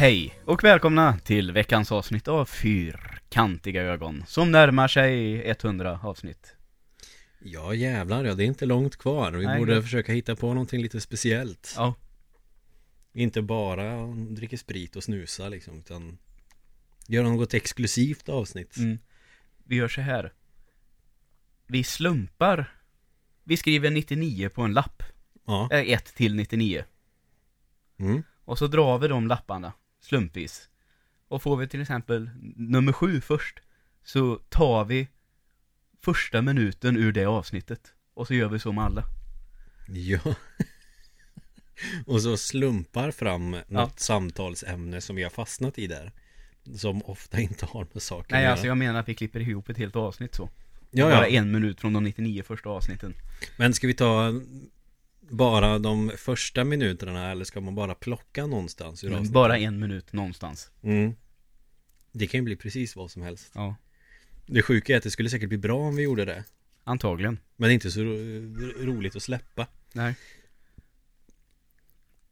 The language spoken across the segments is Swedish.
Hej och välkomna till veckans avsnitt av Fyrkantiga ögon som närmar sig 100 avsnitt. Ja jävlar ja, det är inte långt kvar. Vi Nej, borde det- försöka hitta på någonting lite speciellt. Ja, Inte bara dricka sprit och snusa liksom, utan göra något exklusivt avsnitt. mm. vi gör så här. Vi slumpar. Vi skriver 99 på en lapp. Ja. 1 till 99. Mm. Och så drar vi de lapparna slumpvis. Och får vi till exempel nummer 7 först. Så tar vi första minuten ur det avsnittet. Och så gör vi så med alla. Ja. och så slumpar fram något samtalsämne som vi har fastnat i där. Som ofta inte har med saken Nej alltså jag menar att vi klipper ihop ett helt avsnitt så. Ja, Bara ja. en minut från de 99 första avsnitten. Men ska vi ta bara de första minuterna eller ska man bara plocka någonstans bara en minut någonstans. Mm. Det kan ju bli precis vad som helst. Ja, Det sjuka är att det skulle säkert bli bra om vi gjorde det. antagligen. Men det är inte så ro roligt att släppa. Nej.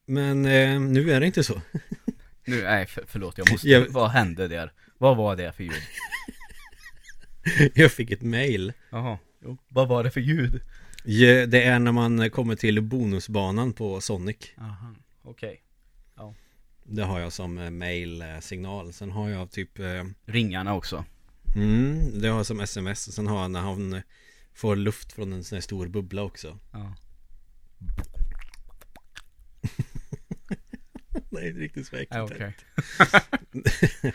Men eh, nu är det inte så. Nu, nej för, förlåt, jag måste, Jag- vad hände där? Vad var det för ljud? Jag fick ett mail. Jaha. Vad var det för ljud? Ja, Det är när man kommer till bonusbanan på Sonic. Aha, okej. Det har jag som eh, mail-signal. Sen har jag typ eh, Ringarna också. mm, Det har jag som sms. Och sen har jag när han får luft från en sån här stor bubbla också. Ja. Det är inte riktigt så äckligt. Ja, okej.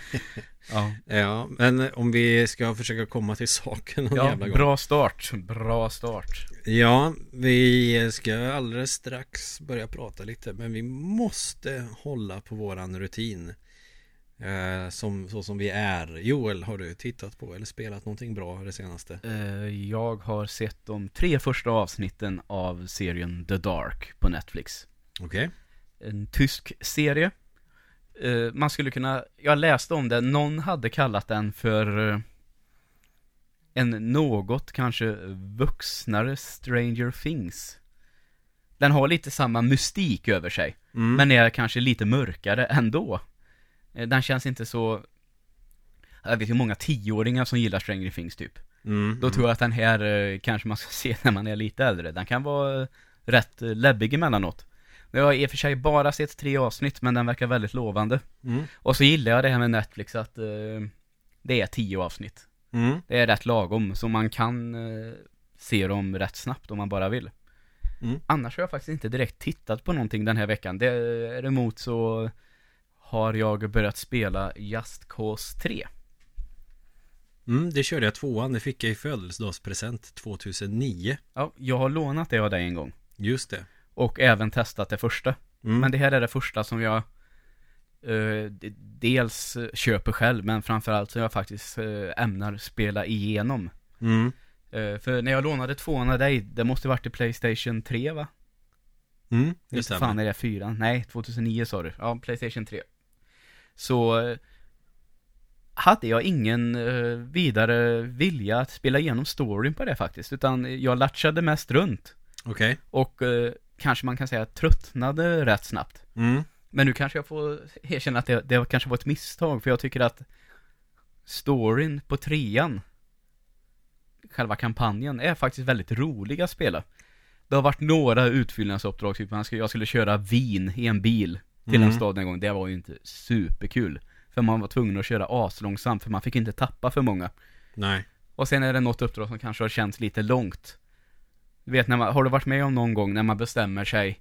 ja, Ja, men om vi ska försöka komma till saken någon ja jävla gång. bra start. Bra start. Ja, vi ska alldeles strax börja prata lite Men vi måste hålla på våran rutin eh, som, Så som vi är Joel, har du tittat på eller spelat någonting bra det senaste? Eh, jag har sett de tre första avsnitten av serien The Dark på Netflix. Okej En tysk serie. Eh, man skulle kunna, jag läste om den, någon hade kallat den för eh, en något kanske vuxnare Stranger Things. Den har lite samma mystik över sig, mm. men är kanske lite mörkare ändå. Eh, Den känns inte så... Jag vet ju många tioåringar som gillar Stranger Things typ. mm. Då tror jag att den här kanske man ska se när man är lite äldre. Den kan vara rätt läbbig emellanåt. Jag har i och för sig bara sett tre avsnitt, men den verkar väldigt lovande. mm. Och så gillar jag det här med Netflix att eh, det är tio avsnitt. Mm. Det är rätt lagom, så man kan eh, se dem rätt snabbt om man bara vill. Mm. Annars har jag faktiskt inte direkt tittat på någonting den här veckan. Däremot så har jag börjat spela Just Cause 3. Mm, det körde jag tvåan, det fick jag i födelsedagspresent 2009 Ja, jag har lånat det av dig en gång. Just det Och även testat det första. mm. Men det här är det första som jag eh, dels köper själv, men framförallt som jag faktiskt eh, ämnar spela igenom. Mm. Eh, för när jag lånade tvåan av dig, det måste varit i Playstation 3 va? Mm, det stämmer fan är det fyran? Nej, 2009 sa du. Ja, Playstation 3. Så eh, hade jag ingen eh, vidare vilja att spela igenom storyn på det faktiskt, utan jag latchade mest runt. Okej Och eh, kanske man kan säga tröttnade rätt snabbt. mm. Men nu kanske jag får erkänna att det, det kanske var ett misstag, för jag tycker att storyn på trean, själva kampanjen, är faktiskt väldigt rolig att spela. Det har varit några utfyllnadsuppdrag, typ jag skulle köra vin i en bil till en Mm. stad en gång, det var ju inte superkul. För man var tvungen att köra aslångsamt, för man fick inte tappa för många. Nej Och sen är det något uppdrag som kanske har känts lite långt. Du vet, när man, har du varit med om någon gång när man bestämmer sig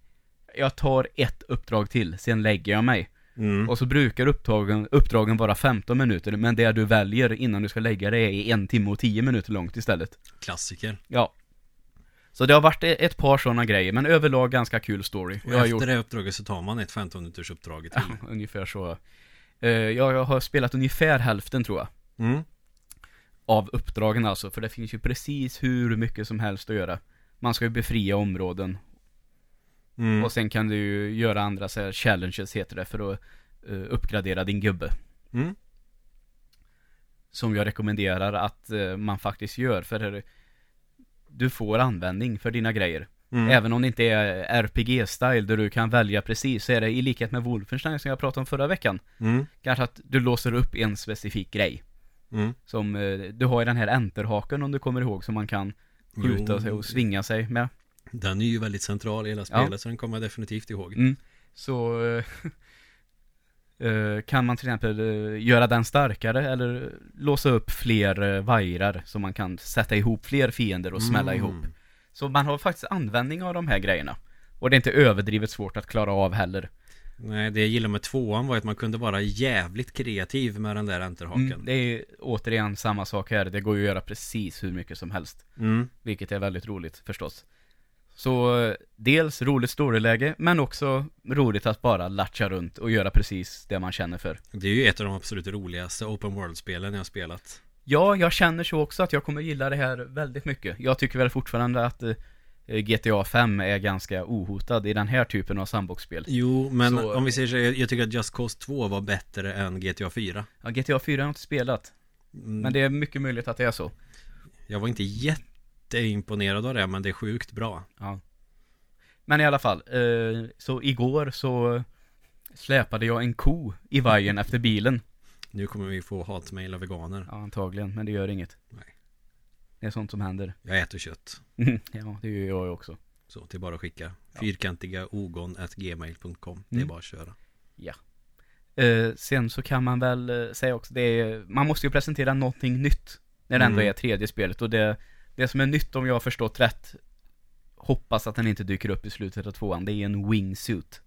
Jag tar ett uppdrag till, sen lägger jag mig. mm. Och så brukar uppdragen, uppdragen vara 15 minuter, men det du väljer innan du ska lägga dig är en timme och 10 minuter långt istället. Klassiker Ja. Så det har varit e- ett par sådana grejer, men överlag ganska kul story. Och Jag efter gjort det uppdraget så tar man ett 15 minuters uppdrag till ungefär så. Eh, Jag har spelat ungefär hälften tror jag. mm. Av uppdragen alltså, för det finns ju precis hur mycket som helst att göra. Man ska ju befria områden Mm. och sen kan du ju göra andra så här challenges heter det för att eh, uppgradera din gubbe. Mm. Som jag rekommenderar att eh, man faktiskt gör för du får användning för dina grejer. Mm. Även om det inte är RPG-style där du kan välja precis, så är det i likhet med Wolfenstein som jag pratade om förra veckan. Mm. Kanske att du låser upp en specifik grej. Mm. Som, eh, du har ju den här enterhaken om du kommer ihåg som man kan skjuta Jo. sig och svinga sig med. Den är ju väldigt central i hela spelet så den kommer jag definitivt ihåg. Mm. Så eh, kan man till exempel eh, göra den starkare eller låsa upp fler uh, vajrar så man kan sätta ihop fler fiender och smälla Mm. ihop. Så man har faktiskt användning av de här grejerna. Och det är inte överdrivet svårt att klara av heller. Nej, det jag gillar med tvåan var att man kunde vara jävligt kreativ med den där enterhaken. Mm, det är återigen samma sak här. Det går ju att göra precis hur mycket som helst. Mm. Vilket är väldigt roligt förstås. Så dels roligt storyläge, men också roligt att bara latcha runt och göra precis det man känner för. Det är ju ett av de absolut roligaste open world-spelen jag har spelat. Ja, jag känner så också att jag kommer gilla det här väldigt mycket. Jag tycker väl fortfarande att eh, GTA 5 är ganska ohotad i den här typen av sandboxspel. Jo, men Så- om vi säger så, jag jag tycker att Just Cause 2 var bättre än GTA 4. Ja, GTA 4 har jag inte spelat, Mm. men det är mycket möjligt att det är så. Jag var inte jätteimponerad av det, men det är sjukt bra. Ja. Men i alla fall, eh, så igår så släpade jag en ko i vajern efter bilen. Nu kommer vi få hatmejl av veganer. Ja, antagligen, men det gör inget. Nej. Det är sånt som händer. Jag äter kött. ja, det gör jag också. Så det är bara att skicka. Fyrkantiga ogon.gmail.com. Det är Mm. bara att köra. Eh, sen så kan man väl eh, säga också, det är, man måste ju presentera någonting nytt. När det ändå Mm. är tredje spelet och det, det som är nytt om jag har förstått rätt, hoppas att den inte dyker upp i slutet av tvåan, det är en wingsuit.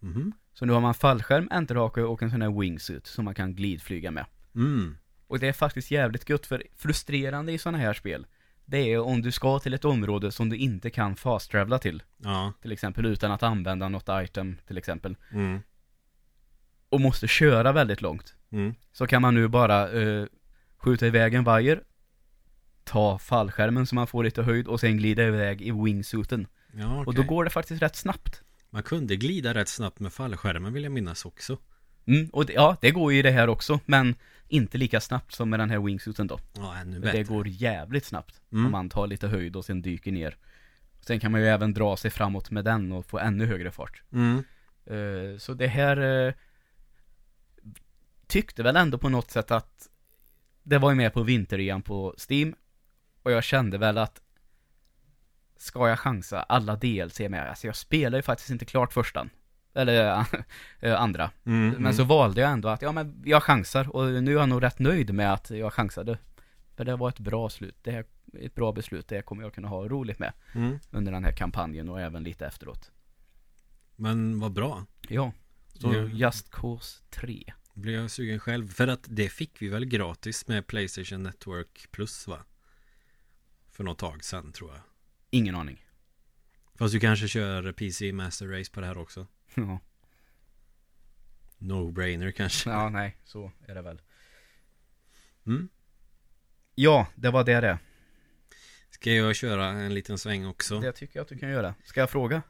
Mhm. Så nu har man fallskärm, enterhake och en sån här wingsuit som man kan glidflyga med. Mm. Och det är faktiskt jävligt gött för frustrerande i sådana här spel, det är om du ska till ett område som du inte kan fast-travela till. Ja. Till exempel utan att använda något item till exempel. Mm. Och måste köra väldigt långt. Mm. Så kan man nu bara eh, skjuta iväg en vajer, ta fallskärmen så man får lite höjd och sen glida iväg i wingsuiten. Ja, okej. Och då går det faktiskt rätt snabbt. Man kunde glida rätt snabbt med fallskärmen vill jag minnas också. Mm, och det, ja, det går ju i det här också, men inte lika snabbt som med den här wingsuiten då. Ja, ännu bättre. det går jävligt snabbt Mm. om man tar lite höjd och sen dyker ner. Sen kan man ju även dra sig framåt med den och få ännu högre fart. Mm. Eh, så det här eh, tyckte väl ändå på något sätt att det var ju med på vinterrean på Steam och jag kände väl att ska jag chansa alla DLC med? Alltså jag spelar ju faktiskt inte klart förstan. Eller eh, andra. Mm. Men så valde jag ändå att, ja men jag chansar och nu är jag nog rätt nöjd med att jag chansade. För det var ett bra slut. Det här, ett bra beslut. Det kommer jag kunna ha roligt med Mm. under den här kampanjen och även lite efteråt. Men vad bra. Ja. Så. Just Cause 3. Blir jag sugen själv. För att det fick vi väl gratis med Playstation Network Plus va? För något tag sedan tror jag. Ingen aning. Fast du kanske kör PC Master Race på det här också. Ja. No-brainer kanske. ja, nej, så är det väl. Mm. Ja, det var det det. Ska jag köra en liten sväng också? Det tycker jag att du kan göra. Ska jag fråga?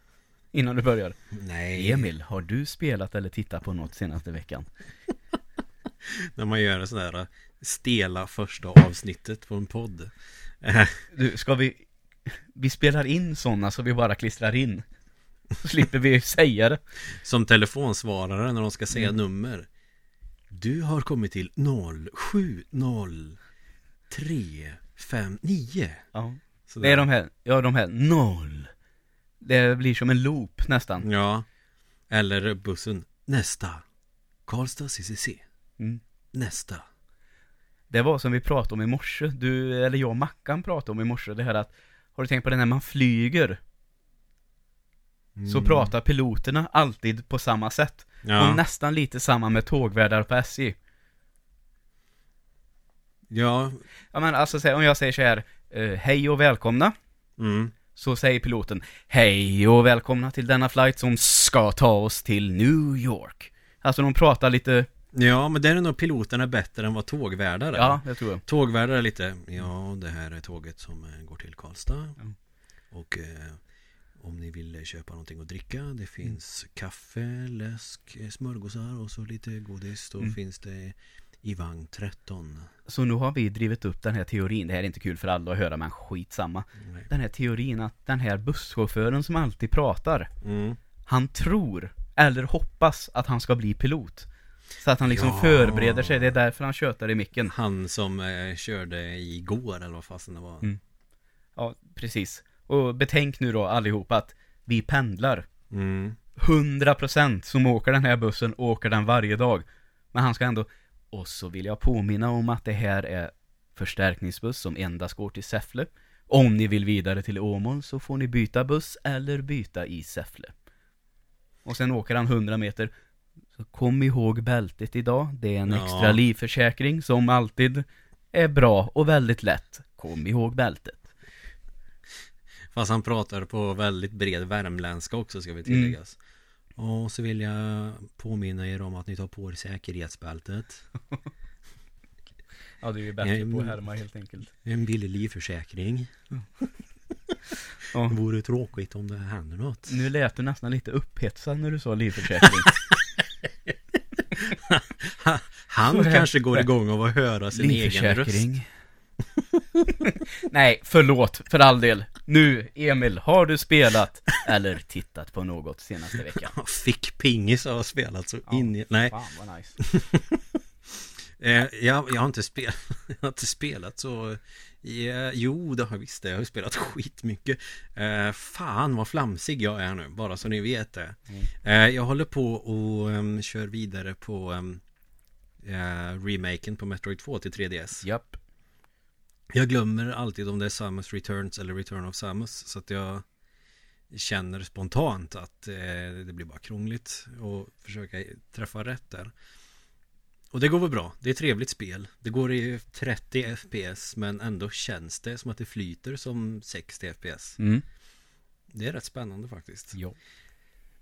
Innan du börjar. Nej. Emil, har du spelat eller tittat på något senaste veckan? När man gör en sån där äh, stela första avsnittet på en podd. Eh, Du, ska vi... Vi spelar in sådana så vi bara klistrar in. Slipper vi säga det. Som telefonsvarare när de ska säga Mm. nummer. Du har kommit till 070359. Ja. Sådär. Det är de här, ja de här, noll. Det blir som en loop nästan. Ja. Eller bussen. Nästa. Karlstad CCC. Mm. Nästa. Det var som vi pratade om i morse, du, eller jag och Mackan pratade om i morse, det här att Har du tänkt på det när man flyger? Så Mm. pratar piloterna alltid på samma sätt. Ja. Och nästan lite samma med tågvärdar på SJ. Ja. Ja men alltså om jag säger så här, eh, hej och välkomna. Mm. Så säger piloten, hej och välkomna till denna flight som ska ta oss till New York. Alltså de pratar lite, Ja, men där är nog piloterna bättre än vad tågvärdar är. ja det tror jag. Tågvärdar är lite, ja det här är tåget som eh, går till Karlstad. Ja. Och eh, om ni vill köpa någonting att dricka, det finns kaffe, läsk, eh, smörgåsar och så lite godis. Då Mm. finns det i vagn 13. Så nu har vi drivit upp den här teorin, det här är inte kul för alla att höra men skitsamma. Nej. Den här teorin att den här busschauffören som alltid pratar, Mm. han tror, eller hoppas att han ska bli pilot. Så att han liksom Ja. förbereder sig, det är därför han tjötar i micken. Han som eh, körde igår eller vad fasen det var. Mm. Ja, precis. Och betänk nu då allihopa att vi pendlar. Mm. 100% som åker den här bussen åker den varje dag. Men han ska ändå... Och så vill jag påminna om att det här är förstärkningsbuss som endast går till Säffle. Om ni vill vidare till Åmål så får ni byta buss eller byta i Säffle. Och sen åker han 100 meter. Så kom ihåg bältet idag. Det är en Ja. extra livförsäkring som alltid är bra och väldigt lätt. Kom ihåg bältet. Fast han pratar på väldigt bred värmländska också ska vi tilläggas. Och så vill jag påminna er om att ni tar på er säkerhetsbältet. Ja, det är ju bättre på att härma helt enkelt. En billig livförsäkring. Ja. Det vore tråkigt om det händer något. Nu lät du nästan lite upphetsad när du sa livförsäkring. Han kanske går igång av att höra sin egen röst. Livförsäkring. Nej, förlåt, för all del. Nu, Emil, har du spelat eller tittat på något senaste veckan? Fick pingis har jag spelat så Ja. in i... Nej, Fan vad nice. eh, jag, jag, har inte spelat, jag har inte spelat så... Ja, jo, det har jag visst det. Jag har spelat skitmycket. Eh, fan vad flamsig jag är nu, bara så ni vet det. Mm. Eh, jag håller på och um, kör vidare på um, eh, remaken på Metroid 2 till 3DS. Japp. Jag glömmer alltid om det är Samus Returns eller Return of Samus. Så att jag känner spontant att eh, det blir bara krångligt och försöka träffa rätt där. Och det går väl bra. Det är ett trevligt spel. Det går i 30 FPS men ändå känns det som att det flyter som 60 FPS. Mm. Det är rätt spännande faktiskt. Jo.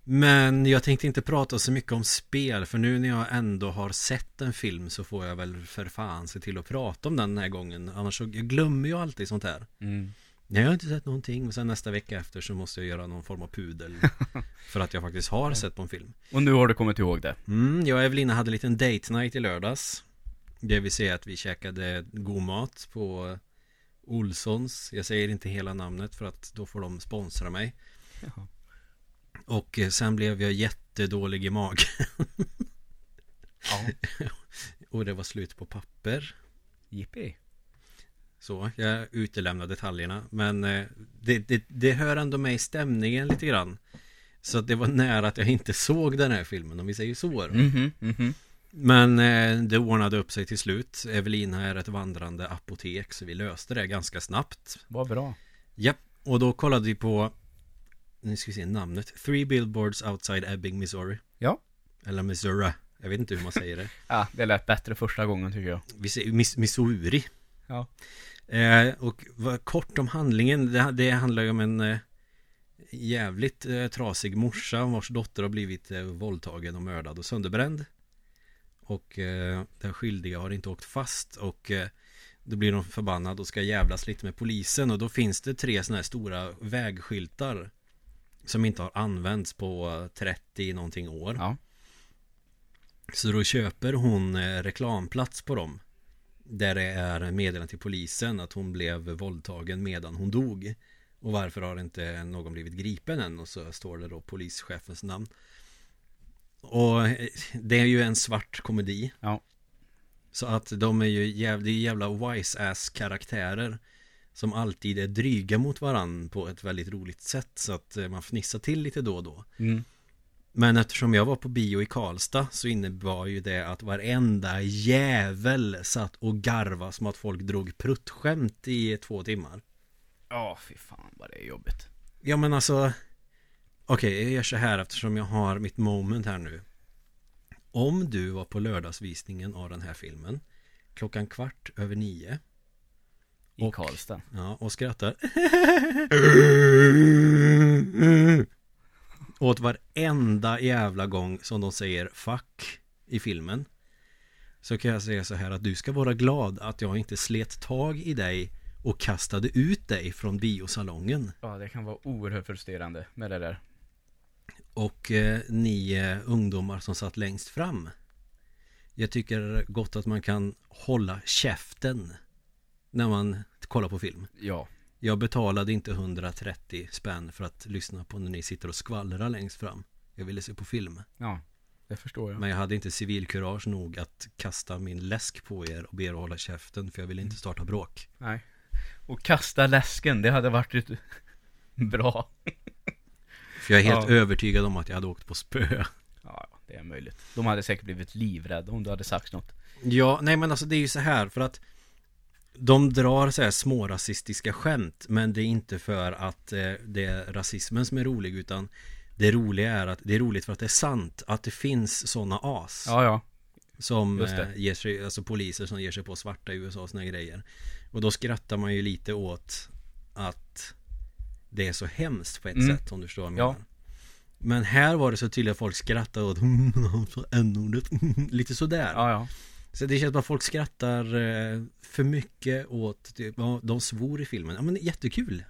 Men jag tänkte inte prata så mycket om spel för nu när jag ändå har sett en film så får jag väl för fan se till att prata om den den här gången. Annars så jag glömmer ju alltid sånt här. Mm. Nej, jag har inte sett någonting och sen nästa vecka efter så måste jag göra någon form av pudel För att jag faktiskt har sett på en film Och nu har du kommit ihåg det. mm, Jag och Evelina hade en liten date night i lördags Det vill säga att vi käkade god mat på Olssons Jag säger inte hela namnet för att då får de sponsra mig. Och eh, sen blev jag jättedålig i magen Ja. Och det var slut på papper Jippi. Så, jag utelämnar detaljerna Men eh, det, det, det hör ändå med i stämningen lite grann Så det var nära att jag inte såg den här filmen om vi säger så då. Mhm, mhm. Men eh, det ordnade upp sig till slut Evelina är ett vandrande apotek Så vi löste det ganska snabbt Vad bra. Japp, och då kollade vi på Nu ska vi se namnet Three Billboards Outside Ebbing, Missouri Ja. Eller Missouri Jag vet inte hur man säger det Ja, det lät bättre första gången tycker jag. Vi säger Miss, Missouri Ja. Eh, och vad, kort om handlingen, det, det handlar ju om en eh, jävligt eh, trasig morsa vars dotter har blivit eh, våldtagen och mördad och sönderbränd. Och eh, den skyldiga har inte åkt fast och eh, då blir de förbannad och ska jävlas lite med polisen och då finns det tre sådana här stora vägskyltar som inte har använts på eh, 30 någonting år. Ja. Så då köper hon eh, reklamplats på dem Där det är meddelande till polisen att hon blev våldtagen medan hon dog Och varför har inte någon blivit gripen än? Och så står det då polischefens namn Och eh, det är ju en svart komedi Ja. Så att de är ju jävla, det är jävla wise-ass karaktärer Som alltid är dryga mot varann på ett väldigt roligt sätt Så att eh, man fnissar till lite då och då Mm. men eftersom jag var på bio i Karlstad så innebar ju det att varenda jävel satt och garva som att folk drog pruttskämt i två timmar. Ja, fy fan vad det är jobbigt. Ja men alltså Okej, jag gör så här eftersom jag har mitt moment här nu. Om du var på lördagsvisningen av den här filmen klockan kvart över nio I Och- Karlstad. Ja, och skrattar Åt varenda jävla gång som de säger fuck i filmen Så kan jag säga så här att du ska vara glad att jag inte slet tag i dig och kastade ut dig från biosalongen Ja, det kan vara oerhört frustrerande med det där. Och eh, ni eh, ungdomar som satt längst fram Jag tycker gott att man kan hålla käften när man kollar på film. Ja. Jag betalade inte 130 spänn för att lyssna på när ni sitter och skvallrar längst fram. Jag ville se på film. Ja, det förstår jag. Men jag hade inte civilkurage nog att kasta min läsk på er och be er hålla käften för jag ville inte starta bråk. Nej. Och kasta läsken, det hade varit ett bra. För jag är helt Ja. övertygad om att jag hade åkt på spö. Ja, det är möjligt. De hade säkert blivit livrädda om du hade sagt något. Ja, nej men alltså det är ju så här för att de drar så här små rasistiska skämt men det är inte för att eh, det är rasismen som är rolig utan det roliga är att det är roligt för att det är sant att det finns sådana as Ja, ja. som eh, ger sig, alltså poliser som ger sig på svarta i USA och såna grejer och då skrattar man ju lite åt att det är så hemskt på ett Mm. sätt om du förstår vad jag Ja. Men här var det så tydligt att folk skrattade åt n-ordet lite sådär Ja, ja. Så det känns som att folk skrattar eh, för mycket åt typ, ja, de svor i filmen. Ja men jättekul.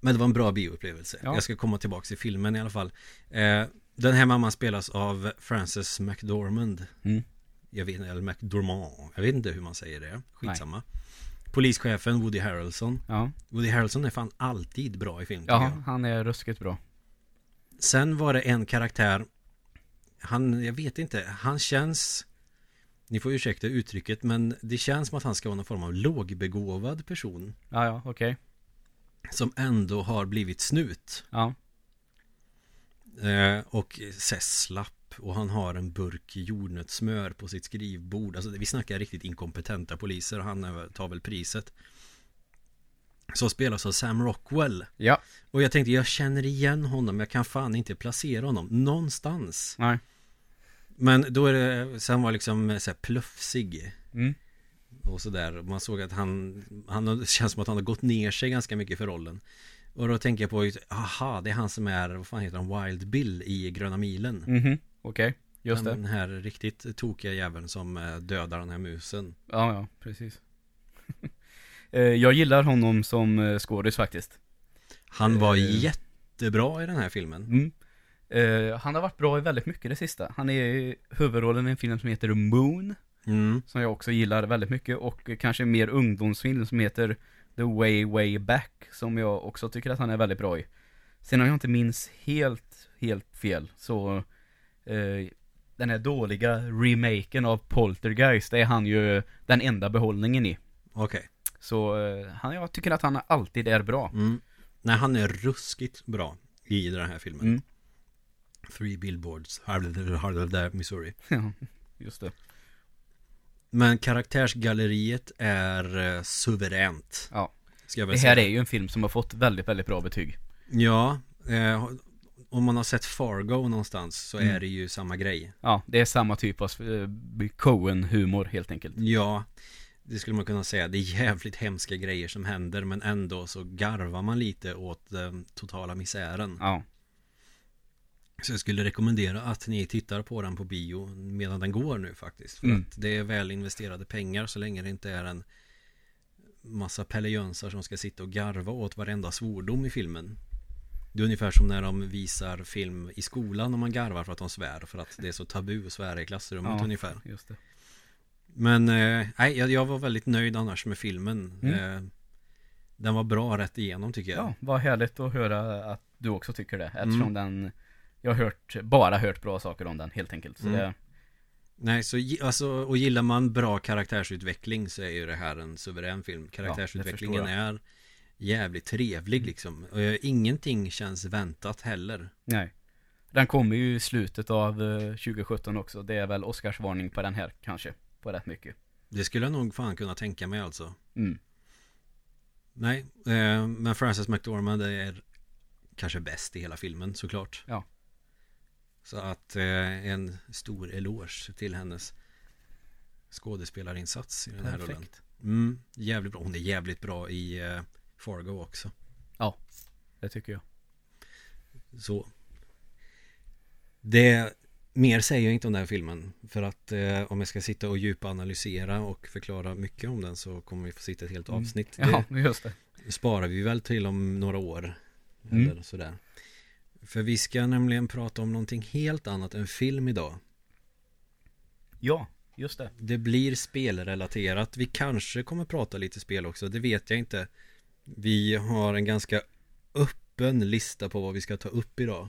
Men det var en bra bioupplevelse. Ja. Jag ska komma tillbaka till filmen i alla fall. Eh, den här mamman spelas av Frances McDormand. Mm. Jag vet inte, eller McDormand. Jag vet inte hur man säger det. Skitsamma. Polischefen Woody Harrelson. Ja, Woody Harrelson är fan alltid bra i film. ja han är ruskigt bra. Sen var det en karaktär Han, jag vet inte, han känns Ni får ursäkta uttrycket men det känns som att han ska vara någon form av lågbegåvad person. Ja, ja, okej. Som ändå har blivit snut. Ja, eh, Och här slapp Och han har en burk jordnötssmör på sitt skrivbord. Alltså vi snackar riktigt inkompetenta poliser och han tar väl priset. Så spelas av Sam Rockwell. Ja, Och jag tänkte jag känner igen honom. Jag kan fan inte placera honom någonstans. Nej. Men då är det, så han var liksom så här plufsig Mm. och sådär. Man såg att han, han det känns som att han har gått ner sig ganska mycket för rollen. Och då tänker jag på, aha, det är han som är, vad fan heter han, Wild Bill i Gröna Milen. Mhm, okej. Just det. Den här riktigt tokiga jäveln som eh, dödar den här musen. Ja, ja, precis. Eh, Jag gillar honom som eh, skådis faktiskt. Han var Eh. jättebra i den här filmen. Mm. Eh, han har varit bra i väldigt mycket det sista. Han är i huvudrollen i en film som heter Moon, Mm. som jag också gillar väldigt mycket, och kanske en mer ungdomsfilm som heter The Way Way Back, som jag också tycker att han är väldigt bra i. Sen om jag inte minns helt, helt fel, så eh, den här dåliga remaken av Poltergeist, det är han ju den enda behållningen i. Okej. Så eh, han, jag tycker att han alltid är bra. Mm. Nej, han är ruskigt bra i den här filmen. Mm. Three billboards, there, Missouri. Ja, just det. Men karaktärsgalleriet är eh, suveränt. Ja. Ska jag väl Det här säga. är ju en film som har fått väldigt, väldigt bra betyg. Ja, eh, om man har sett Fargo någonstans så Mm. är det ju samma grej. Ja, det är samma typ av eh, Coen-humor helt enkelt. Ja, det skulle man kunna säga. Det är jävligt hemska grejer som händer men ändå så garvar man lite åt den totala misären. Ja, Så jag skulle rekommendera att ni tittar på den på bio medan den går nu faktiskt. För Mm. att det är väl investerade pengar så länge det inte är en massa pellejönsar som ska sitta och garva åt varenda svordom i filmen. Det är ungefär som när de visar film i skolan och man garvar för att de svär för att det är så tabu att svära i klassrummet Ja. ungefär. just det. Men eh, nej, jag, jag var väldigt nöjd annars med filmen. Mm. Eh, den var bra rätt igenom tycker jag. Ja, vad härligt att höra att du också tycker det. Eftersom Mm. den, jag har hört, bara hört bra saker om den helt enkelt. Så Mm. det, Nej, så alltså, och gillar man bra karaktärsutveckling så är ju det här en suverän film. Karaktärsutvecklingen förstår är jävligt trevlig liksom. Och eh, ingenting känns väntat heller. nej. Den kommer ju i slutet av eh, 2017 också. Det är väl Oscarsvarning på den här kanske. På rätt mycket. Det skulle jag nog fan kunna tänka mig alltså. Mm. Nej, eh, men Frances McDormand är kanske bäst i hela filmen såklart. Ja. Så att eh, en stor eloge till hennes skådespelarinsats i den här rollen. Perfekt. Mm, jävligt bra. Hon är jävligt bra i eh, Fargo också. Det tycker jag. Så. Det mer säger jag inte om den här filmen. För att eh, om jag ska sitta och djupanalysera och förklara mycket om den så kommer vi få sitta ett helt Mm. avsnitt. Ja, just det. Det sparar vi väl till om några år. Mm. Eller sådär. För vi ska nämligen prata om någonting helt annat än film idag. Ja, just det. Det blir spelrelaterat. Vi kanske kommer prata lite spel också, det vet jag inte. Vi har en ganska öppen lista på vad vi ska ta upp idag.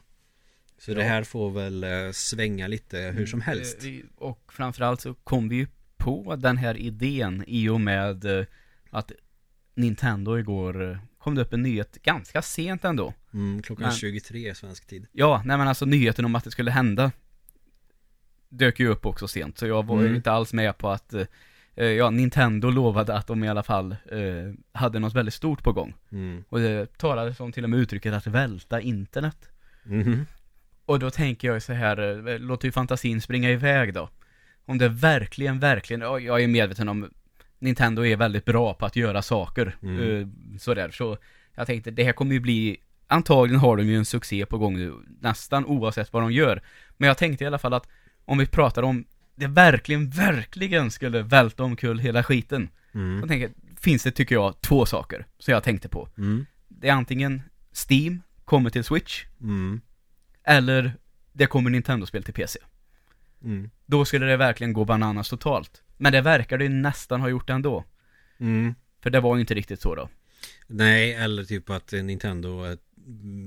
Så Ja. det här får väl eh, svänga lite hur som helst. Eh, vi- Och framförallt så kom vi ju på den här idén i och med eh, att Nintendo igår kom det upp en nyhet ganska sent ändå. Mm, klockan Men- 23 svensk tid. Ja, nej men alltså nyheten om att det skulle hända dök ju upp också sent, så jag var Mm. inte alls med på att eh, eh, Ja, Nintendo lovade att de i alla fall eh, hade något väldigt stort på gång. Mm. Och det talades om till och med uttrycket att välta internet. Mhm. Och då tänker jag så här, eh, låter ju fantasin springa iväg då. Om det verkligen, verkligen, ja, jag är medveten om Nintendo är väldigt bra på att göra saker. Mm. eh, sådär, så jag tänkte det här kommer ju bli, antagligen har de ju en succé på gång nu, nästan oavsett vad de gör. Men jag tänkte i alla fall att om vi pratar om det verkligen, verkligen skulle välta omkull hela skiten. Mm. Då tänker finns det tycker jag två saker som jag tänkte på. Mm. Det är antingen Steam kommer till Switch, Mm. eller det kommer Nintendo-spel till PC. Mm. Då skulle det verkligen gå bananas totalt. Men det verkar det ju nästan ha gjort ändå. Mm. För det var ju inte riktigt så då. Nej, eller typ att Nintendo eh,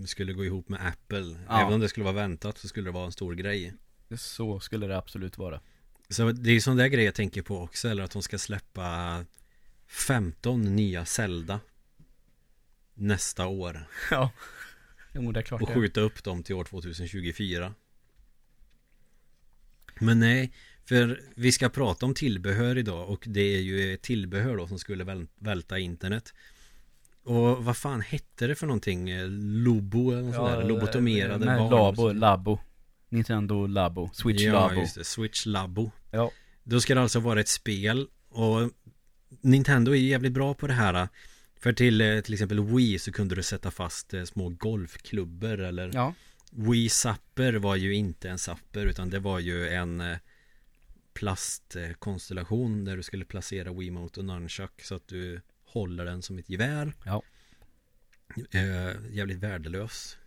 skulle gå ihop med Apple. Ja. Även om det skulle vara väntat så skulle det vara en stor grej. Så skulle det absolut vara. Så det är ju sån där grej jag tänker på också. Eller att de ska släppa 15 nya Zelda nästa år. Ja. Jo, det är klart Och det. skjuta upp dem till år 2024. Men nej, för vi ska prata om tillbehör idag och det är ju tillbehör då som skulle väl- välta internet. Och vad fan hette det för någonting? Lobo eller något sånt där? Lobotomerade Nej, barn. Labo, Labo. Nintendo Labo. Switch ja, Labo. just det. Switch Labo. Ja. Då ska det alltså vara ett spel och Nintendo är ju jävligt bra på det här. För till eh, till exempel Wii så kunde du sätta fast eh, små golfklubbor eller Ja. Wii Zapper var ju inte en zapper utan det var ju en eh, plastkonstellation där du skulle placera Wiimote och Nunchuck så att du håller den som ett gevär. Ja. Eh, jävligt värdelös.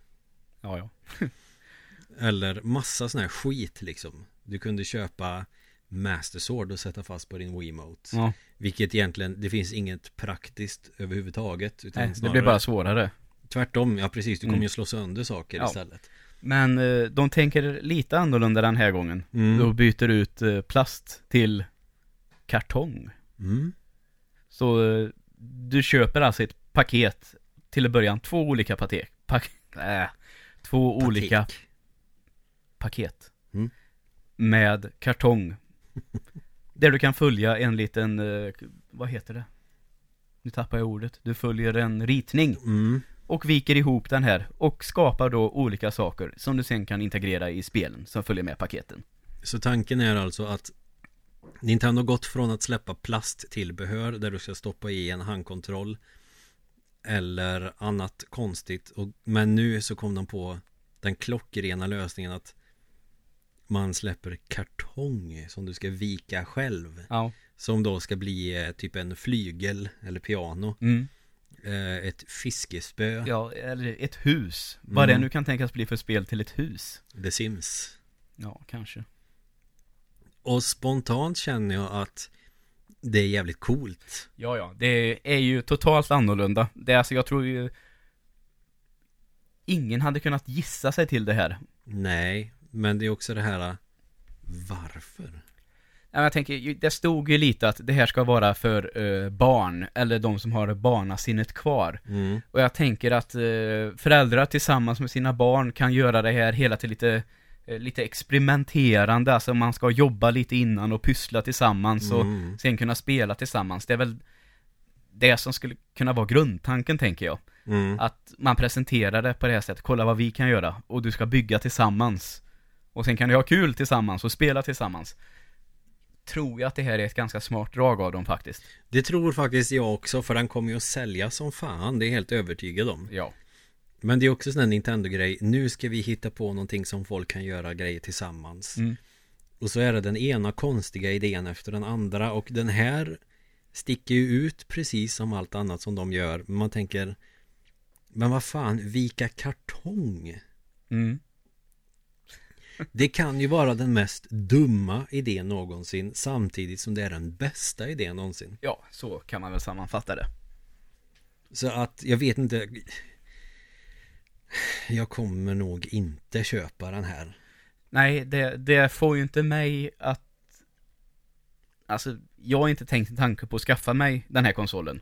Ja, ja. Eller massa sån här skit liksom. Du kunde köpa Master Sword och sätta fast på din Wiimote. ja. Vilket egentligen, det finns inget praktiskt överhuvudtaget. Utan Nej, det snarare blir bara svårare. Tvärtom, ja precis. Du kommer Mm. ju slå sönder saker Ja. istället. Men eh, de tänker lite annorlunda den här gången. Mm. Då byter ut eh, plast till kartong. Mm. Så eh, du köper alltså ett paket till en början, två olika paket. Pak äh, två olika Patek. paket. Mm. Med kartong. där du kan följa en liten, eh, vad heter det? Nu tappar jag ordet. Du följer en ritning Mm. Och viker ihop den här och skapar då olika saker som du sen kan integrera i spelen som följer med paketen. Så tanken är alltså att Nintendo har gått från att släppa plasttillbehör där du ska stoppa i en handkontroll eller annat konstigt och, men nu så kom de på den klockrena lösningen att man släpper kartong som du ska vika själv Ja. som då ska bli eh, typ en flygel eller piano Mm. Eh, ett fiskespö Ja, eller ett hus. Vad det Mm. nu kan tänkas bli för spel till ett hus. The Sims Ja, kanske. och spontant känner jag att det är jävligt coolt Ja, ja. Det är ju totalt annorlunda. Det är alltså, jag tror ju Ingen hade kunnat gissa sig till det här. Nej, men det är också det här Varför? Jag tänker, det stod ju lite att det här ska vara för eh, barn, eller de som har barnasinnet kvar. Mm. Och jag tänker att eh, föräldrar tillsammans med sina barn kan göra det här hela till lite eh, Lite experimenterande, alltså man ska jobba lite innan och pyssla tillsammans och Mm. sen kunna spela tillsammans. Det är väl det som skulle kunna vara grundtanken tänker jag. Mm. Att man presenterar det på det här sättet, kolla vad vi kan göra och du ska bygga tillsammans. Och sen kan du ha kul tillsammans och spela tillsammans. Tror jag att det här är ett ganska smart drag av dem faktiskt. Det tror faktiskt jag också för den kommer ju att sälja som fan Det är jag helt övertygad om Ja. Men det är också sån här Nintendo-grej Nu ska vi hitta på någonting som folk kan göra grejer tillsammans Mm. Och så är det den ena konstiga idén efter den andra Och den här Sticker ju ut precis som allt annat som de gör man tänker Men vad fan, vika kartong Mm. Det kan ju vara den mest dumma idén någonsin samtidigt som det är den bästa idén någonsin. Ja, så kan man väl sammanfatta det. Så att jag vet inte. Jag kommer nog inte köpa den här. Nej, det, det får ju inte mig att... Alltså, jag har inte tänkt en tanke på att skaffa mig den här konsolen.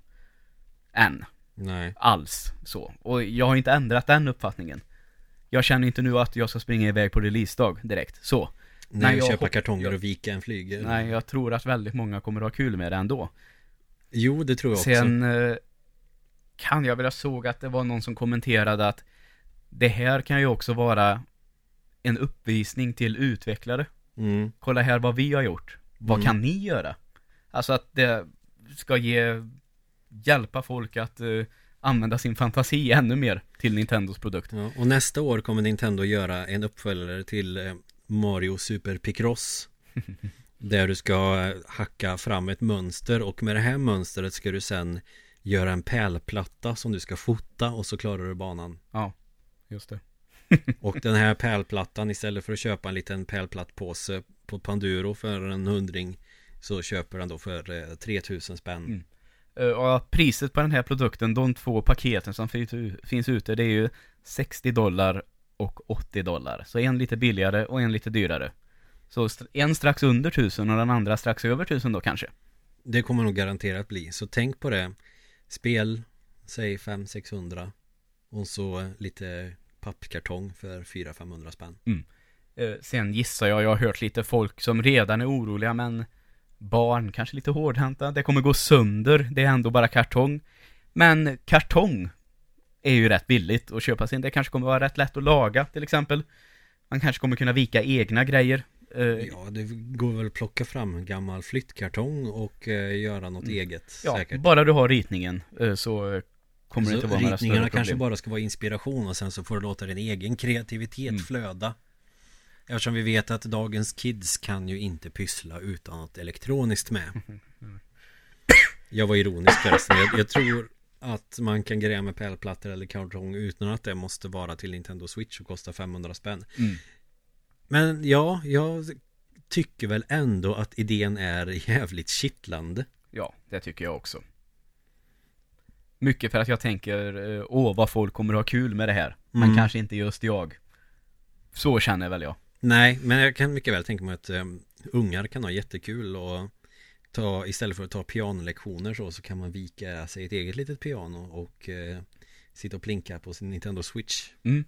Än. Nej. Alls. Så. Och jag har inte ändrat den uppfattningen. Jag känner inte nu att jag ska springa iväg på releasedag direkt. Så. Nej, jag köpa hopp- kartonger och vika en flygel. Nej, jag tror att väldigt många kommer att ha kul med det ändå. Jo, det tror jag också. Sen eh, kan jag väl ha såg att det var någon som kommenterade att det här kan ju också vara en uppvisning till utvecklare. Mm. Kolla här vad vi har gjort. Vad Mm. kan ni göra? Alltså att det ska ge, hjälpa folk att eh, använda sin fantasi ännu mer till Nintendos produkt. Ja, och nästa år kommer Nintendo göra en uppföljare till eh, Mario Super Picross. där du ska eh, hacka fram ett mönster och med det här mönstret ska du sen göra en pärlplatta som du ska fota och så klarar du banan. Ja, just det. Och den här pärlplattan istället för att köpa en liten pärlplattpåse på Panduro för en hundring så köper den då för eh, 3000 spänn. Mm. Eh, Och priset på den här produkten, de två paketen som finns ute, det är ju 60 dollar och 80 dollar. Så en lite billigare och en lite dyrare. Så en strax under 1000 och den andra strax över 1000 då kanske. Det kommer nog garanterat bli. Så tänk på det. Spel, säg 500-600 och så lite pappkartong för 400-500 spänn. Eh, Sen gissar jag, jag har hört lite folk som redan är oroliga men barn kanske lite hårdhänta, det kommer gå sönder, det är ändå bara kartong. Men kartong är ju rätt billigt att köpa sin, det kanske kommer vara rätt lätt att laga till exempel. Man kanske kommer kunna vika egna grejer. Eh, Ja, det går väl att plocka fram en gammal flyttkartong och eh, göra något eget Ja, säkert. bara du har ritningen eh, så kommer det Så inte vara några större ritningarna kanske problem. bara ska vara inspiration och sen så får du låta din egen kreativitet Mm. flöda. Eftersom vi vet att dagens kids kan ju inte pyssla utan något elektroniskt med. Jag var ironisk förresten. Jag, jag tror att man kan greja med pärlplattor eller kartong utan att det måste vara till Nintendo Switch och kosta 500 spänn. Mm. Men ja, jag tycker väl ändå att idén är jävligt kittlande. Ja, det tycker jag också. Mycket för att jag tänker, eh, åh vad folk kommer ha kul med det här. Men Mm. kanske inte just jag. Så känner väl jag. Nej, men jag kan mycket väl tänka mig att um, ungar kan ha jättekul och ta, istället för att ta pianolektioner så, så kan man vika sig ett eget litet piano och eh, sitta och plinka på sin Nintendo Switch. Mm.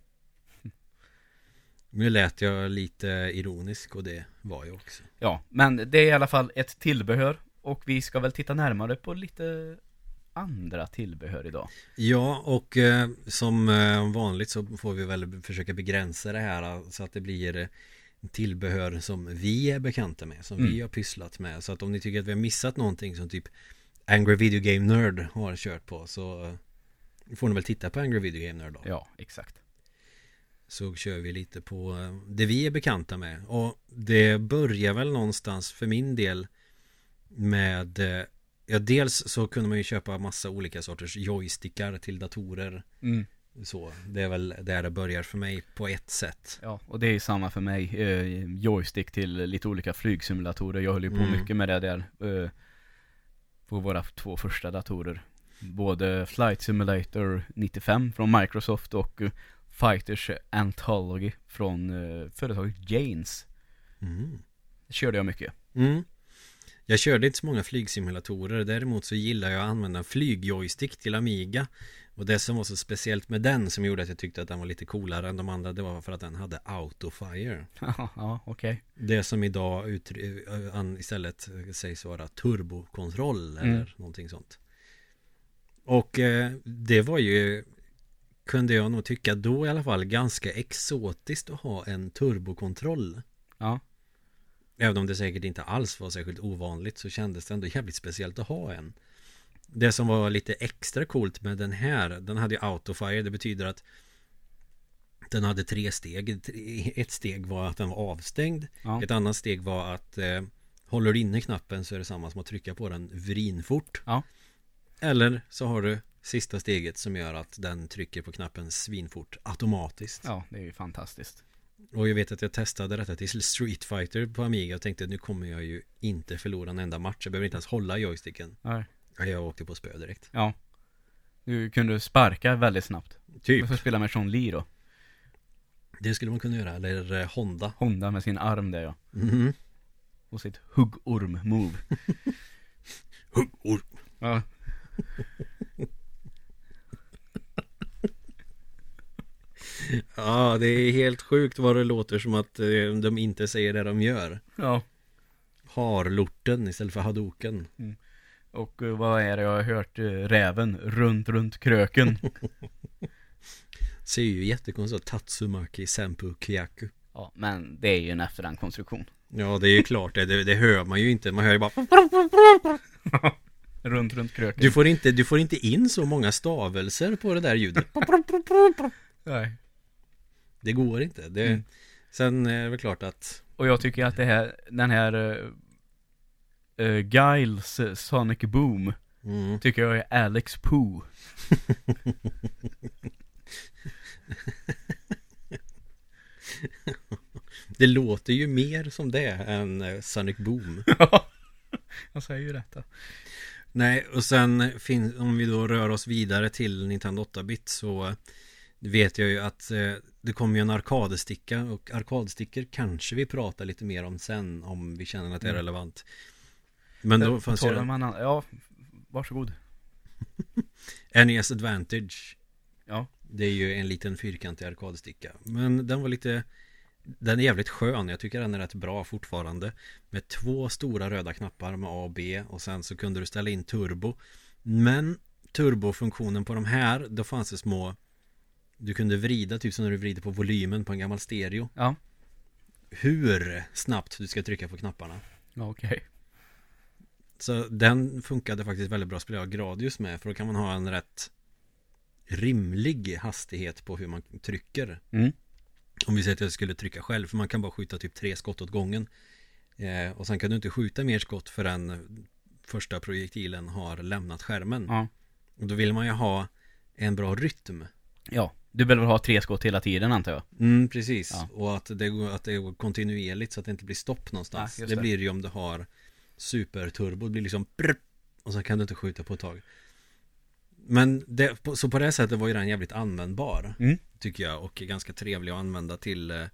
Nu lät jag lite ironisk och det var jag också. Ja, men det är i alla fall ett tillbehör. Och vi ska väl titta närmare på lite andra tillbehör idag. Ja, och eh, som eh, vanligt så får vi väl försöka begränsa det här eh, så att det blir eh, tillbehör som vi är bekanta med, som Mm. vi har pysslat med. Så att om ni tycker att vi har missat någonting som typ Angry Video Game Nerd har kört på så eh, får ni väl titta på Angry Video Game Nerd då. Ja, exakt. Så kör vi lite på det vi är bekanta med. Och det börjar väl någonstans för min del med Ja, dels så kunde man ju köpa massa olika sorters joystickar till datorer. Mm. Så, det är väl där det börjar för mig på ett sätt. Ja, och det är samma för mig. Eh, joystick till lite olika flygsimulatorer. Jag höll ju på Mm. mycket med det där. Eh, på våra två första datorer. Både Flight Simulator 95 från Microsoft och eh, Fighters Anthology från företaget Janes. Mm. Det körde jag mycket. Mm. Jag körde inte så många flygsimulatorer Däremot så gillar jag att använda en flygjoystick till Amiga Och det som var så speciellt med den som gjorde att jag tyckte att den var lite coolare än de andra Det var för att den hade autofire ja, okej. Det som idag utry- an- istället sägs vara turbokontroll Mm. eller någonting sånt Och eh, det var ju Kunde jag nog tycka då i alla fall ganska exotiskt att ha en turbokontroll Ja. Även om det säkert inte alls var särskilt ovanligt så kändes det ändå jävligt speciellt att ha en Det som var lite extra coolt med den här Den hade ju autofire Det betyder att Den hade tre steg Ett steg var att den var avstängd Ja. Ett annat steg var att eh, Håller du inne knappen så är det samma som att trycka på den vrinfort Ja. Eller så har du sista steget som gör att den trycker på knappen svinfort automatiskt. Ja, det är ju fantastiskt. Och jag vet att jag testade detta till Street Fighter på Amiga och tänkte att nu kommer jag ju inte förlora en enda match. Jag behöver inte ens hålla joysticken. Nej. Ja, Jag åkte på spö direkt. Ja. Du kunde sparka väldigt snabbt. Typ. Du får spela med Sean Lee då. Det skulle man kunna göra. Eller eh, Honda. Honda med sin arm där ja. Mhm. Och sitt huggorm-move. Huggorm. Ja. Ja, det är helt sjukt vad det låter som att eh, de inte säger det de gör. Ja. Harlorten istället för hadoken. Och eh, vad är det jag har hört? Eh, Räven runt, runt kröken. Ser ju jättekonstigt. Tatsumaki Senpu Kyaku. ja, men det är ju en efterhandskonstruktion. Ja, det är ju klart det. det. Det hör man ju inte. Man hör ju bara Runt, runt kröken. Du får inte, du får inte in så många stavelser på det där ljudet. Nej. Det går inte. Det, Mm. Sen är det väl klart att Och jag tycker att det här, den här uh, Giles eh, Sonic Boom mm, Tycker jag är Alex Poo det låter ju mer som det än Sonic Boom. Jag säger ju detta Nej, och sen fin- om vi då rör oss vidare till Nintendo 8-bit så eh, vet jag ju att eh, det kommer ju en arkadsticka och arkadstickor kanske vi pratar lite mer om sen om vi känner att det är Mm. relevant. Men då Eh, fanns ju den annan- Ja, varsågod NES Advantage. Ja. Det är ju en liten fyrkantig arkadsticka. Men den var lite Den är jävligt skön. Jag tycker den är rätt bra fortfarande. Med två stora röda knappar med A och B. Och sen så kunde du ställa in turbo. Men turbofunktionen på de här. Då fanns det små Du kunde vrida typ som när du vrider på volymen på en gammal stereo. Ja, Hur snabbt du ska trycka på knapparna. ja okej Så den funkade faktiskt väldigt bra att spela Gradius med. För då kan man ha en rätt rimlig hastighet på hur man trycker. Mm. Om vi säger att jag skulle trycka själv. För man kan bara skjuta typ tre skott åt gången. Eh, och sen kan du inte skjuta mer skott förrän första projektilen har lämnat skärmen. Ja, Och då vill man ju ha en bra rytm. ja Du behöver ha tre skott hela tiden antar jag Mm, precis. Ja. Och att det, går, att det går kontinuerligt så att det inte blir stopp någonstans. Ja, det, det. blir ju om du har superturbo. Det blir liksom brr, och så kan du inte skjuta på ett tag. Men det, så på det sättet var ju den jävligt användbar. Mm. Tycker jag. Och ganska trevlig att använda till eh,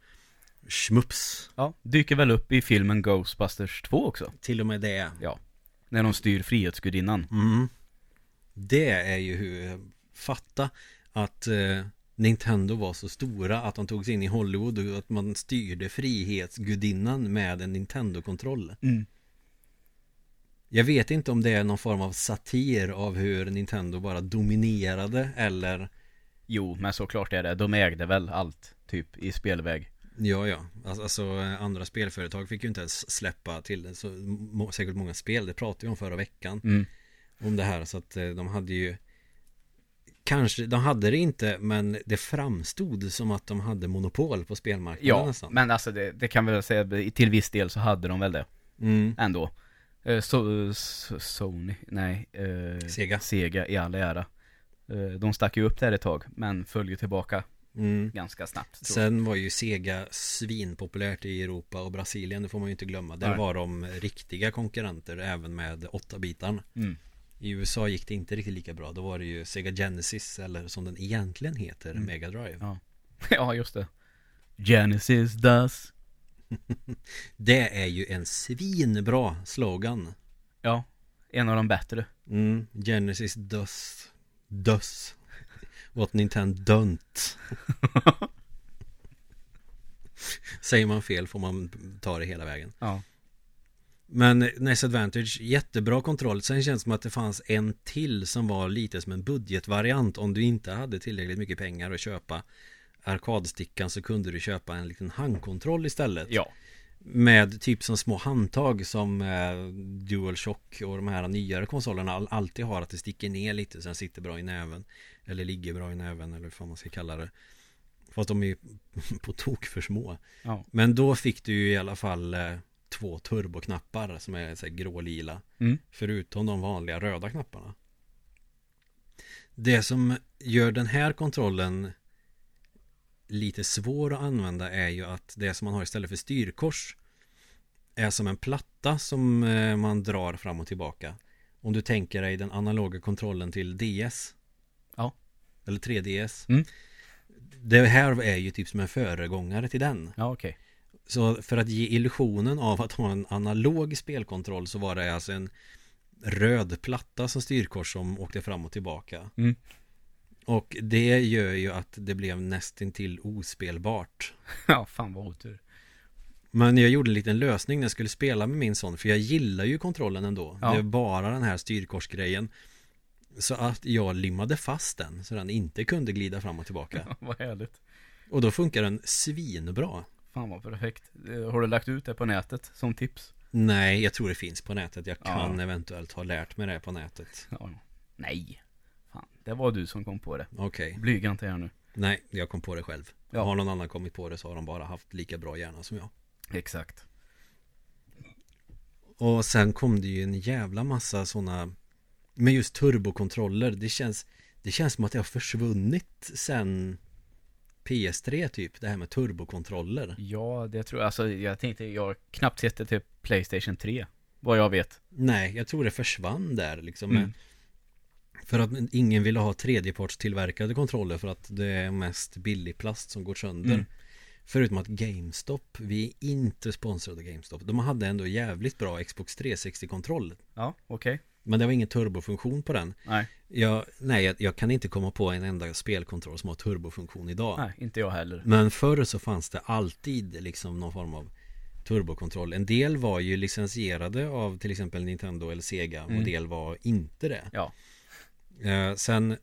schmups. Ja, dyker väl upp i filmen Ghostbusters 2 också Till och med det. Ja När de styr Frihetsgudinnan Mm. Det är ju hur Fatta att eh, Nintendo var så stora att de tog sig in i Hollywood och att man styrde Frihetsgudinnan med en Nintendo-kontroll. mm. Jag vet inte om det är någon form av satir av hur Nintendo bara dominerade eller Jo, men såklart är det De ägde väl allt, typ, i spelväg Ja, ja. Alltså, alltså andra spelföretag fick ju inte ens släppa till så må, säkert många spel. Det pratade vi om förra veckan. mm. Om det här så att eh, de hade ju Kanske, de hade det inte men det framstod som att de hade monopol på spelmarknaden Ja, nästan. men alltså det, det kan vi väl säga Till viss del så hade de väl det Mm. Ändå Eh, so, so, Sony, nej eh, Sega. Sega i all ära Eh, De stack ju upp där ett tag Men föll ju tillbaka Mm. ganska snabbt Sen var ju Sega svinpopulärt i Europa och Brasilien, det får man ju inte glömma. Där Nej. var de riktiga konkurrenter även med 8-bitarna. jag. Mm. I USA gick det inte riktigt lika bra. Då var det ju Sega Genesis eller som den egentligen heter, Mm. Mega Drive. Ja. ja, just det Genesis does Det är ju en svinbra slogan. Ja, en av de bättre Mm. Genesis does does What Nintendo don't Säger man fel får man ta det hela vägen. Ja, Men NES Advantage, jättebra kontroll. Sen känns det som att det fanns en till som var lite som en budgetvariant. Om du inte hade tillräckligt mycket pengar att köpa arkadstickan så kunde du köpa en liten handkontroll istället. ja, Med typ som små handtag som eh, DualShock och de här nyare konsolerna all, alltid har att det sticker ner lite så den sitter bra i näven. Eller ligger bra i näven eller vad man ska kalla det. Fast de är på tok för små. ja. Men då fick du ju i alla fall eh, två turboknappar som är så här grå-lila. Mm. Förutom de vanliga röda knapparna. Det som gör den här kontrollen lite svår att använda är ju att det som man har istället för styrkors är som en platta som eh, man drar fram och tillbaka. Om du tänker dig den analoga kontrollen till DS. Ja. Eller 3DS. Mm. Det här är ju typ som en föregångare till den. Ja, okej. Så för att ge illusionen av att ha en analog spelkontroll så var det alltså en röd platta som styrkors som åkte fram och tillbaka. Mm. Och det gör ju att det blev nästintill ospelbart. Ja, fan vad otur. Men jag gjorde en liten lösning när jag skulle spela med min son För jag gillar ju kontrollen ändå Ja. Det är bara den här styrkorsgrejen Så att jag limmade fast den Så den inte kunde glida fram och tillbaka vad härligt. Och då funkar den svinbra Fan vad perfekt. Eh, Har du lagt ut det på nätet som tips? Nej, jag tror det finns på nätet Jag Ja. kan eventuellt ha lärt mig det på nätet Ja. Nej. Fan, det var du som kom på det. Okej, Blyga inte här nu. nej, jag kom på det själv Ja. Har någon annan kommit på det så har de bara haft lika bra hjärna som jag Exakt. Och sen kom det ju en jävla massa sådana Med just turbokontroller Det känns Det känns som att det har försvunnit sen PS3 typ Det här med turbokontroller Ja, det tror jag. Alltså, jag tänkte, jag har knappt sett det till Playstation 3. Vad jag vet. Nej, jag tror det försvann där liksom Mm. För att ingen ville ha tredjepartstillverkade kontroller För att det är mest billig plast som går sönder Mm. Förutom att GameStop Vi är inte sponsrade av GameStop De hade ändå jävligt bra Xbox 360-kontroll Ja, okej. Men det var ingen turbofunktion på den Nej, Jag, nej, jag, jag kan inte komma på en enda spelkontroll som har turbofunktion idag. nej, inte jag heller. Men förr så fanns det alltid liksom någon form av turbokontroll. En del var ju licensierade av till exempel Nintendo eller Sega och Mm. en del var inte det. Ja. Eh, sen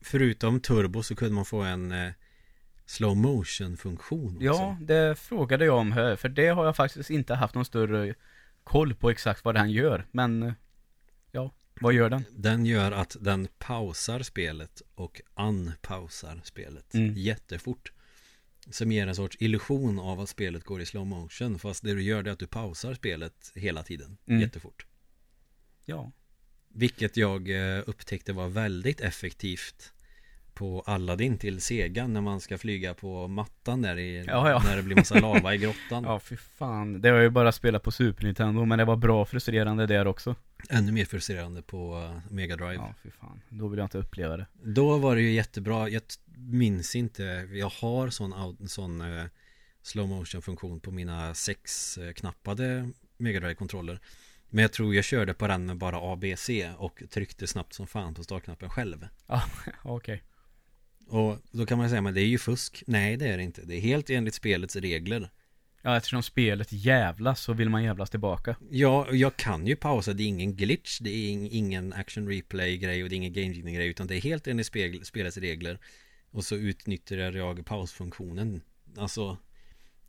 förutom turbo så kunde man få en eh, slow motion funktion. Ja, det frågade jag om här, för det har jag faktiskt inte haft någon större koll på exakt vad den gör. Men, eh, vad gör den? Den gör att den pausar spelet och unpausar spelet Mm. jättefort. Som ger en sorts illusion av att spelet går i slow motion. Fast det du gör är att du pausar spelet hela tiden. Mm. Jättefort. Ja. Vilket jag eh, upptäckte var väldigt effektivt på Aladdin till Sega när man ska flyga på mattan där i, Ja, ja. när det blir massa lava i grottan. Ja, fy fan. Det har jag ju bara spelat på Super Nintendo, men det var bra frustrerande där också. Ännu mer frustrerande på eh, Mega Drive. Ja, fy fan. Då vill jag inte uppleva det. Då var det ju jättebra. Jag minns inte. Jag har sån, sån eh, slow motion funktion på mina sex eh, knappade Mega Drive-kontroller. Men jag tror jag körde på den med bara ABC och tryckte snabbt som fan på startknappen själv. Ja, okej. Och då kan man säga, men det är ju fusk. Nej, det är det inte. Det är helt enligt spelets regler. Ja, eftersom spelet jävlas så vill man jävlas tillbaka. Ja, jag kan ju pausa. Det är ingen glitch. Det är ing- ingen action replay grej och det är ingen game grej utan det är helt enligt spel- spelets regler. Och så utnyttjar jag pausfunktionen. Alltså,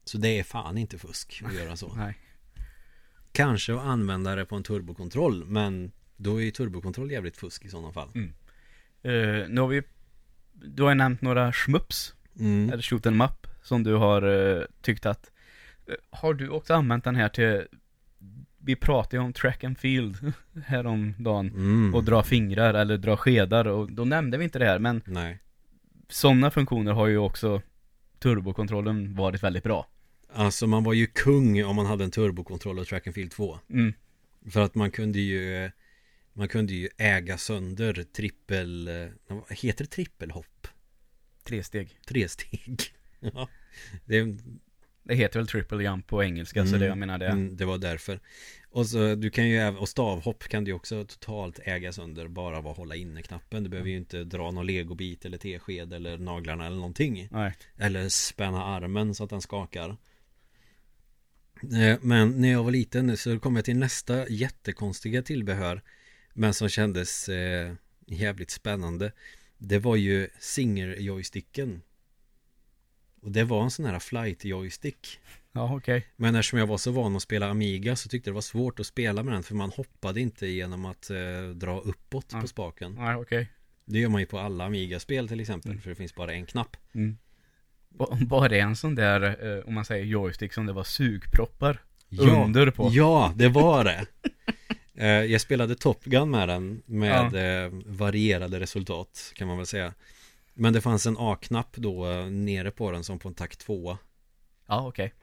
så det är fan inte fusk att göra så. Nej. Kanske att använda det på en turbokontroll, men då är ju turbokontroll jävligt fusk i sådana fall. Mm. Eh, nu har vi Du har ju nämnt några schmups Mm. Eller shoot em up Som du har eh, tyckt att eh, Har du också använt den här till Vi pratade ju om track and field Häromdagen Mm. Och dra fingrar eller dra skedar och då nämnde vi inte det här men Nej. Sådana funktioner har ju också Turbokontrollen varit väldigt bra Alltså man var ju kung om man hade en turbokontroll och track and field 2. mm. För att man kunde ju Man kunde ju äga sönder trippel eh, heter det? Trippelhopp? Tre steg Tre steg Ja. Det, Det heter väl triple jump på engelska så Mm. det jag menar det. Mm, det var därför. Och så du kan ju Och stavhopp kan du också totalt äga sönder Bara av att hålla inne knappen Du behöver ju inte dra någon legobit eller tesked eller naglarna eller någonting. Nej. Eller spänna armen så att den skakar. Eh, Men när jag var liten så kom jag till nästa jättekonstiga tillbehör Men som kändes eh, jävligt spännande Det var ju Singer-joysticken Och det var en sån här flight-joystick Ja okej Men eftersom jag var så van att spela Amiga så tyckte det var svårt att spela med den För man hoppade inte genom att eh, dra uppåt Ja. på spaken Nej okej Det gör man ju på alla Amiga-spel till exempel Mm. För det finns bara en knapp mm. Var det en sån där, eh, om man säger joystick som det var sugproppar under på? Ja, det var det Jag spelade Top Gun med den med Ja. eh, varierade resultat kan man väl säga. Men det fanns en A-knapp då eh, nere på den som på en takt 2. Ja, okej.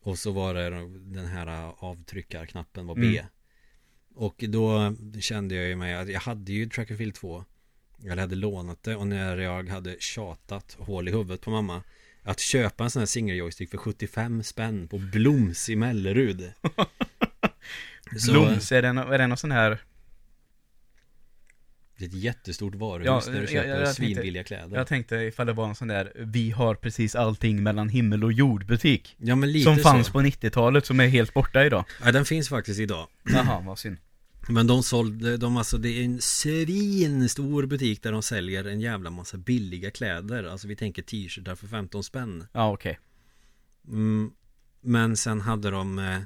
Och Och så var det den här eh, avtryckarknappen var B. Mm. Och då kände jag ju mig att jag hade ju Track and Field 2. Jag hade lånat det och när jag hade tjatat hål i huvudet på mamma att köpa en sån här single joystick för 75 spänn på Bloms i Mellerud. Så- Bloms, är det, är det någon sån här Det är ett jättestort varuhus Ja, där du köper jag- jag tänkte- svinbilliga kläder. Jag tänkte ifall det var en sån där Vi har precis allting mellan himmel och jord butik Ja men lite Som fanns så. på 90-talet som är helt borta idag Ja den finns faktiskt idag. Jaha, vad synd Men de sålde, de alltså det är en svinstor butik där de säljer en jävla massa billiga kläder. Alltså vi tänker t-shirtar för 15 spänn. Ja okej Mm, men sen hade de eh,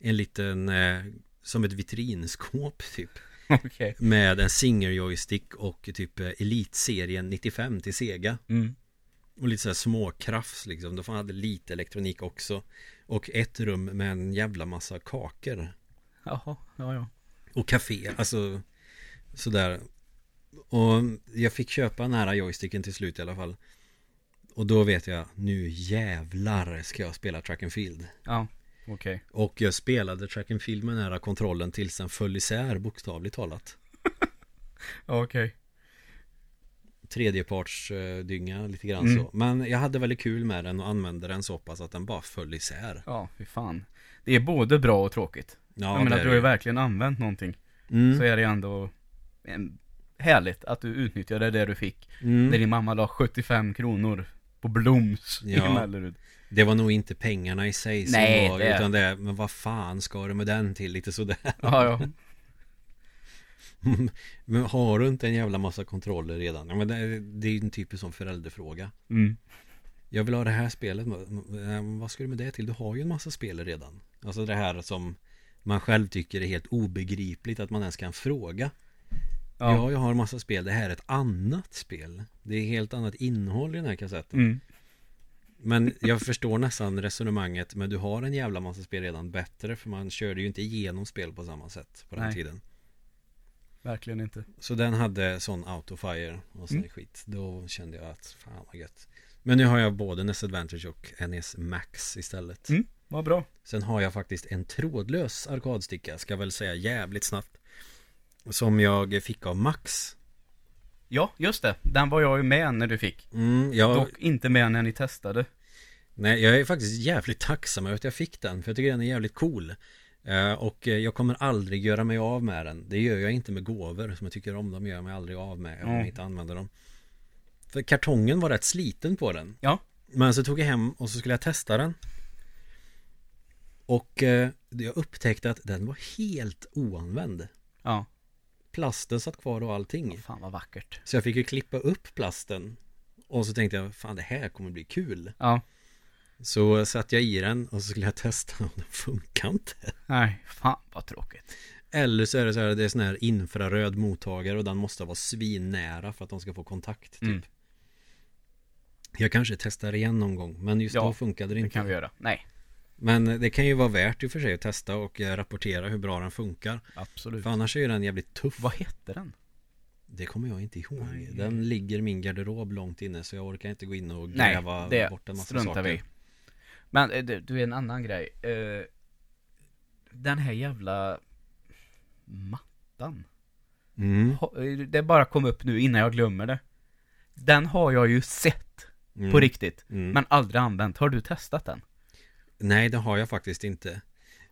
en liten, eh, som ett vitrinskåp typ. Okej Med en Singer joystick och typ eh, Elitserien 95 till Sega. mm. Och lite såhär småkrafs liksom. De hade lite elektronik också. Och ett rum med en jävla massa kakor. Jaha, ja ja Och café, alltså sådär. Och jag fick köpa den här joysticken till slut i alla fall. Och då vet jag, nu jävlar ska jag spela track and field. Ja, okej Och jag spelade track and field med här kontrollen tills den föll isär bokstavligt talat. Okej Tredjepartsdynga lite grann Mm. så. Men jag hade väldigt kul med den och använde den så pass att den bara föll isär. Ja, fy fan Det är både bra och tråkigt Ja, Jag menar, du har ju verkligen använt någonting Mm. Så är det ändå en, Härligt att du utnyttjade det du fick Mm. När din mamma la 75 kronor På Bloms i Ja. Mellerud Det var nog inte pengarna i sig som Nej, var, det- utan det, men vad fan ska du med den till? Lite sådär. Ja, ja Men har du inte en jävla massa kontroller redan? Ja, men det, är- det är ju en typisk sån förälderfråga. mm. Jag vill ha det här spelet. Vad ska du med det till? Du har ju en massa spel redan. Alltså det här som man själv tycker är helt obegripligt att man ens kan fråga. Ja, Ja, jag har en massa spel. Det här är ett annat spel. Det är helt annat innehåll i den här kassetten. mm. Men jag förstår nästan resonemanget. Men du har en jävla massa spel redan bättre. För man körde ju inte igenom spel på samma sätt på den Nej. tiden. verkligen inte Så den hade sån autofire och sån Mm. skit. Då kände jag att fan vad gött. Men nu har jag både NES Advantage och NES Max istället. Mm. Vad bra Sen har jag faktiskt en trådlös arkadsticka, ska väl säga jävligt snabbt. Som jag fick av Max. Ja, just det. Den var jag ju med när du fick. Mm, jag, Dock inte med när ni testade. nej, jag är faktiskt jävligt tacksam över att jag fick den, för jag tycker den är jävligt cool. Eh, och eh, jag kommer aldrig göra mig av med den. Det gör jag inte med gåvor som jag tycker om dem, gör jag mig aldrig av med om Ja. jag inte använder dem. För kartongen var rätt sliten på den. Ja. Men så tog jag hem och så skulle jag testa den. Och eh, jag upptäckte att den var helt oanvänd. Ja. Plasten satt kvar och allting. Fan vad vackert. Så jag fick ju klippa upp plasten. Och så tänkte jag, fan det här kommer bli kul. Ja. Så satt jag i den och så skulle jag testa och den funkar inte. Nej, fan vad tråkigt. Eller så är det så här, det är sån här infraröd mottagare och den måste vara svinnära för att de ska få kontakt typ. Mm. Jag kanske testar igen någon gång, men just Ja, då funkade det Det inte. kan vi göra. Nej, Men det kan ju vara värt i och för sig att testa och eh, rapportera hur bra den funkar. absolut. För annars är ju den jävligt tuff. Vad hette den? Det kommer jag inte ihåg. Nej. Den ligger i min garderob långt inne så jag orkar inte gå in och Nej, gräva det bort en massa struntar saker. vi. Men eh, du, du är en annan grej. Eh, den här jävla mattan. Mm. Det bara kom upp nu innan jag glömmer det. Den har jag ju sett Mm. på riktigt. Mm. Men aldrig använt. Har du testat den? Nej, det har jag faktiskt inte.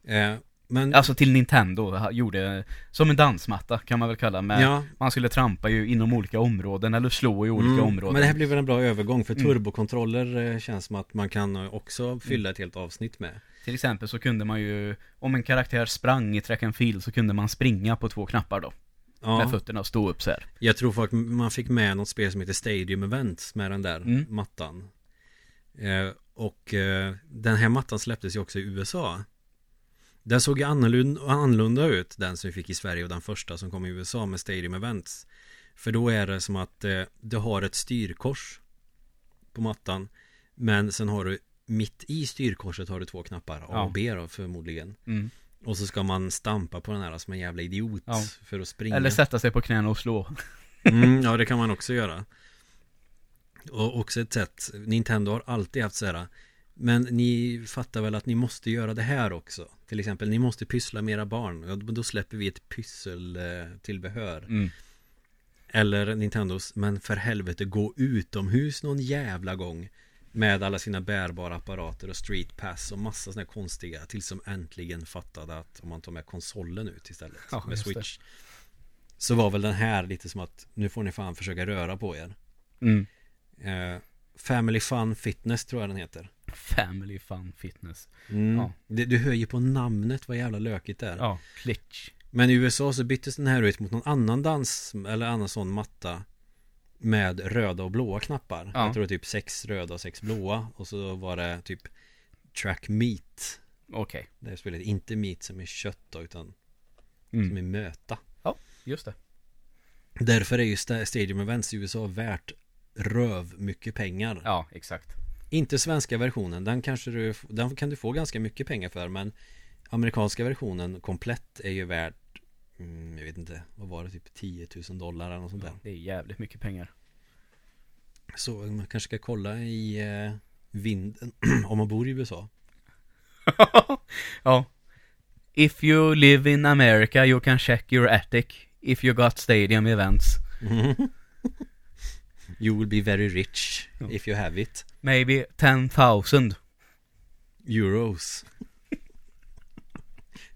Eh, men Alltså till Nintendo gjorde, som en dansmatta kan man väl kalla med. ja, Man skulle trampa ju inom olika områden eller slå i olika mm, områden. Men det här blir väl en bra övergång för Mm. turbokontroller eh, känns som att man kan också fylla ett helt avsnitt med. Till exempel så kunde man ju, om en karaktär sprang i track and field så kunde man springa på två knappar då. Med Ja, fötterna och stå upp så här. jag tror folk, man fick med något spel som heter Stadium Events med den där Mm. mattan. Eh, och eh, den här mattan släpptes ju också i USA. Den såg ju annorlunda, ut, den som vi fick i Sverige och den första som kom i USA med Stadium Events. För då är det som att eh, du har ett styrkors på mattan. Men sen har du mitt i styrkorset har du två knappar, A Ja. och B då förmodligen. Mm. Och så ska man stampa på den här som en jävla idiot Ja. för att springa Eller sätta sig på knäna och slå. mm, Ja det kan man också göra Och också ett sätt Nintendo har alltid haft så här Men ni fattar väl att ni måste göra det här också Till exempel ni måste pyssla med era barn Ja, Då släpper vi ett pysseltillbehör Mm. Eller Nintendos Men för helvete gå utomhus någon jävla gång Med alla sina bärbara apparater och street pass och massa här konstiga Tills de äntligen fattade att om man tar med konsolen ut istället Ja, Med just det. Switch Så var väl den här lite som att Nu får ni fan försöka röra på er Mm. Eh, Family Fun Fitness tror jag den heter Family Fun Fitness. mm. Ja. det, Du ju på namnet vad jävla lökigt det är Ja, Klitsch. Men i USA så byttes den här ut mot någon annan dans Eller annan sån matta Med röda och blåa knappar Ja. Jag tror det är typ sex röda och sex blåa Och så var det typ Track Meat Okej. Det här spelet, inte meat som är kött då, utan Mm. som är möta Just det. Därför är ju sta- Stadium Events i USA värt röv mycket pengar Ja, exakt. Inte svenska versionen, den kanske du Den kan du få ganska mycket pengar för men Amerikanska versionen komplett är ju värt mm, Jag vet inte, vad var det? Typ 10 000 dollar eller något sånt där Det är jävligt mycket pengar. Så man kanske ska kolla i eh, vinden Om man bor i USA ja. If you live in America you can check your attic if you got stadium events. You will be very rich Ja. if you have it Maybe 10,000. Euros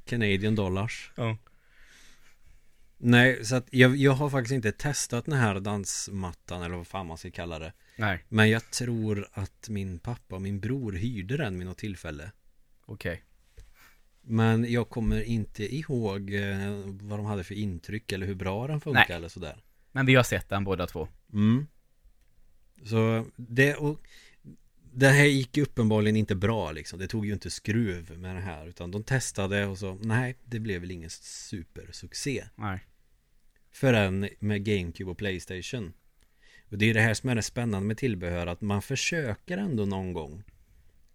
Canadian dollars Ja. Nej, så att jag, jag har faktiskt inte testat den här dansmattan eller vad fan man ska kalla det Nej, Men jag tror att min pappa och min bror hyrde den vid något tillfälle okej. Men jag kommer inte ihåg eh, vad de hade för intryck eller hur bra den funkar Nej. eller sådär Men vi har sett den båda två. Mm Så det och Det här gick ju uppenbarligen inte bra liksom Det tog ju inte skruv med det här Utan de testade och så Nej, det blev väl ingen supersuccé Nej. Förrän med GameCube och Playstation Och det är det här som är det spännande med tillbehör Att man försöker ändå någon gång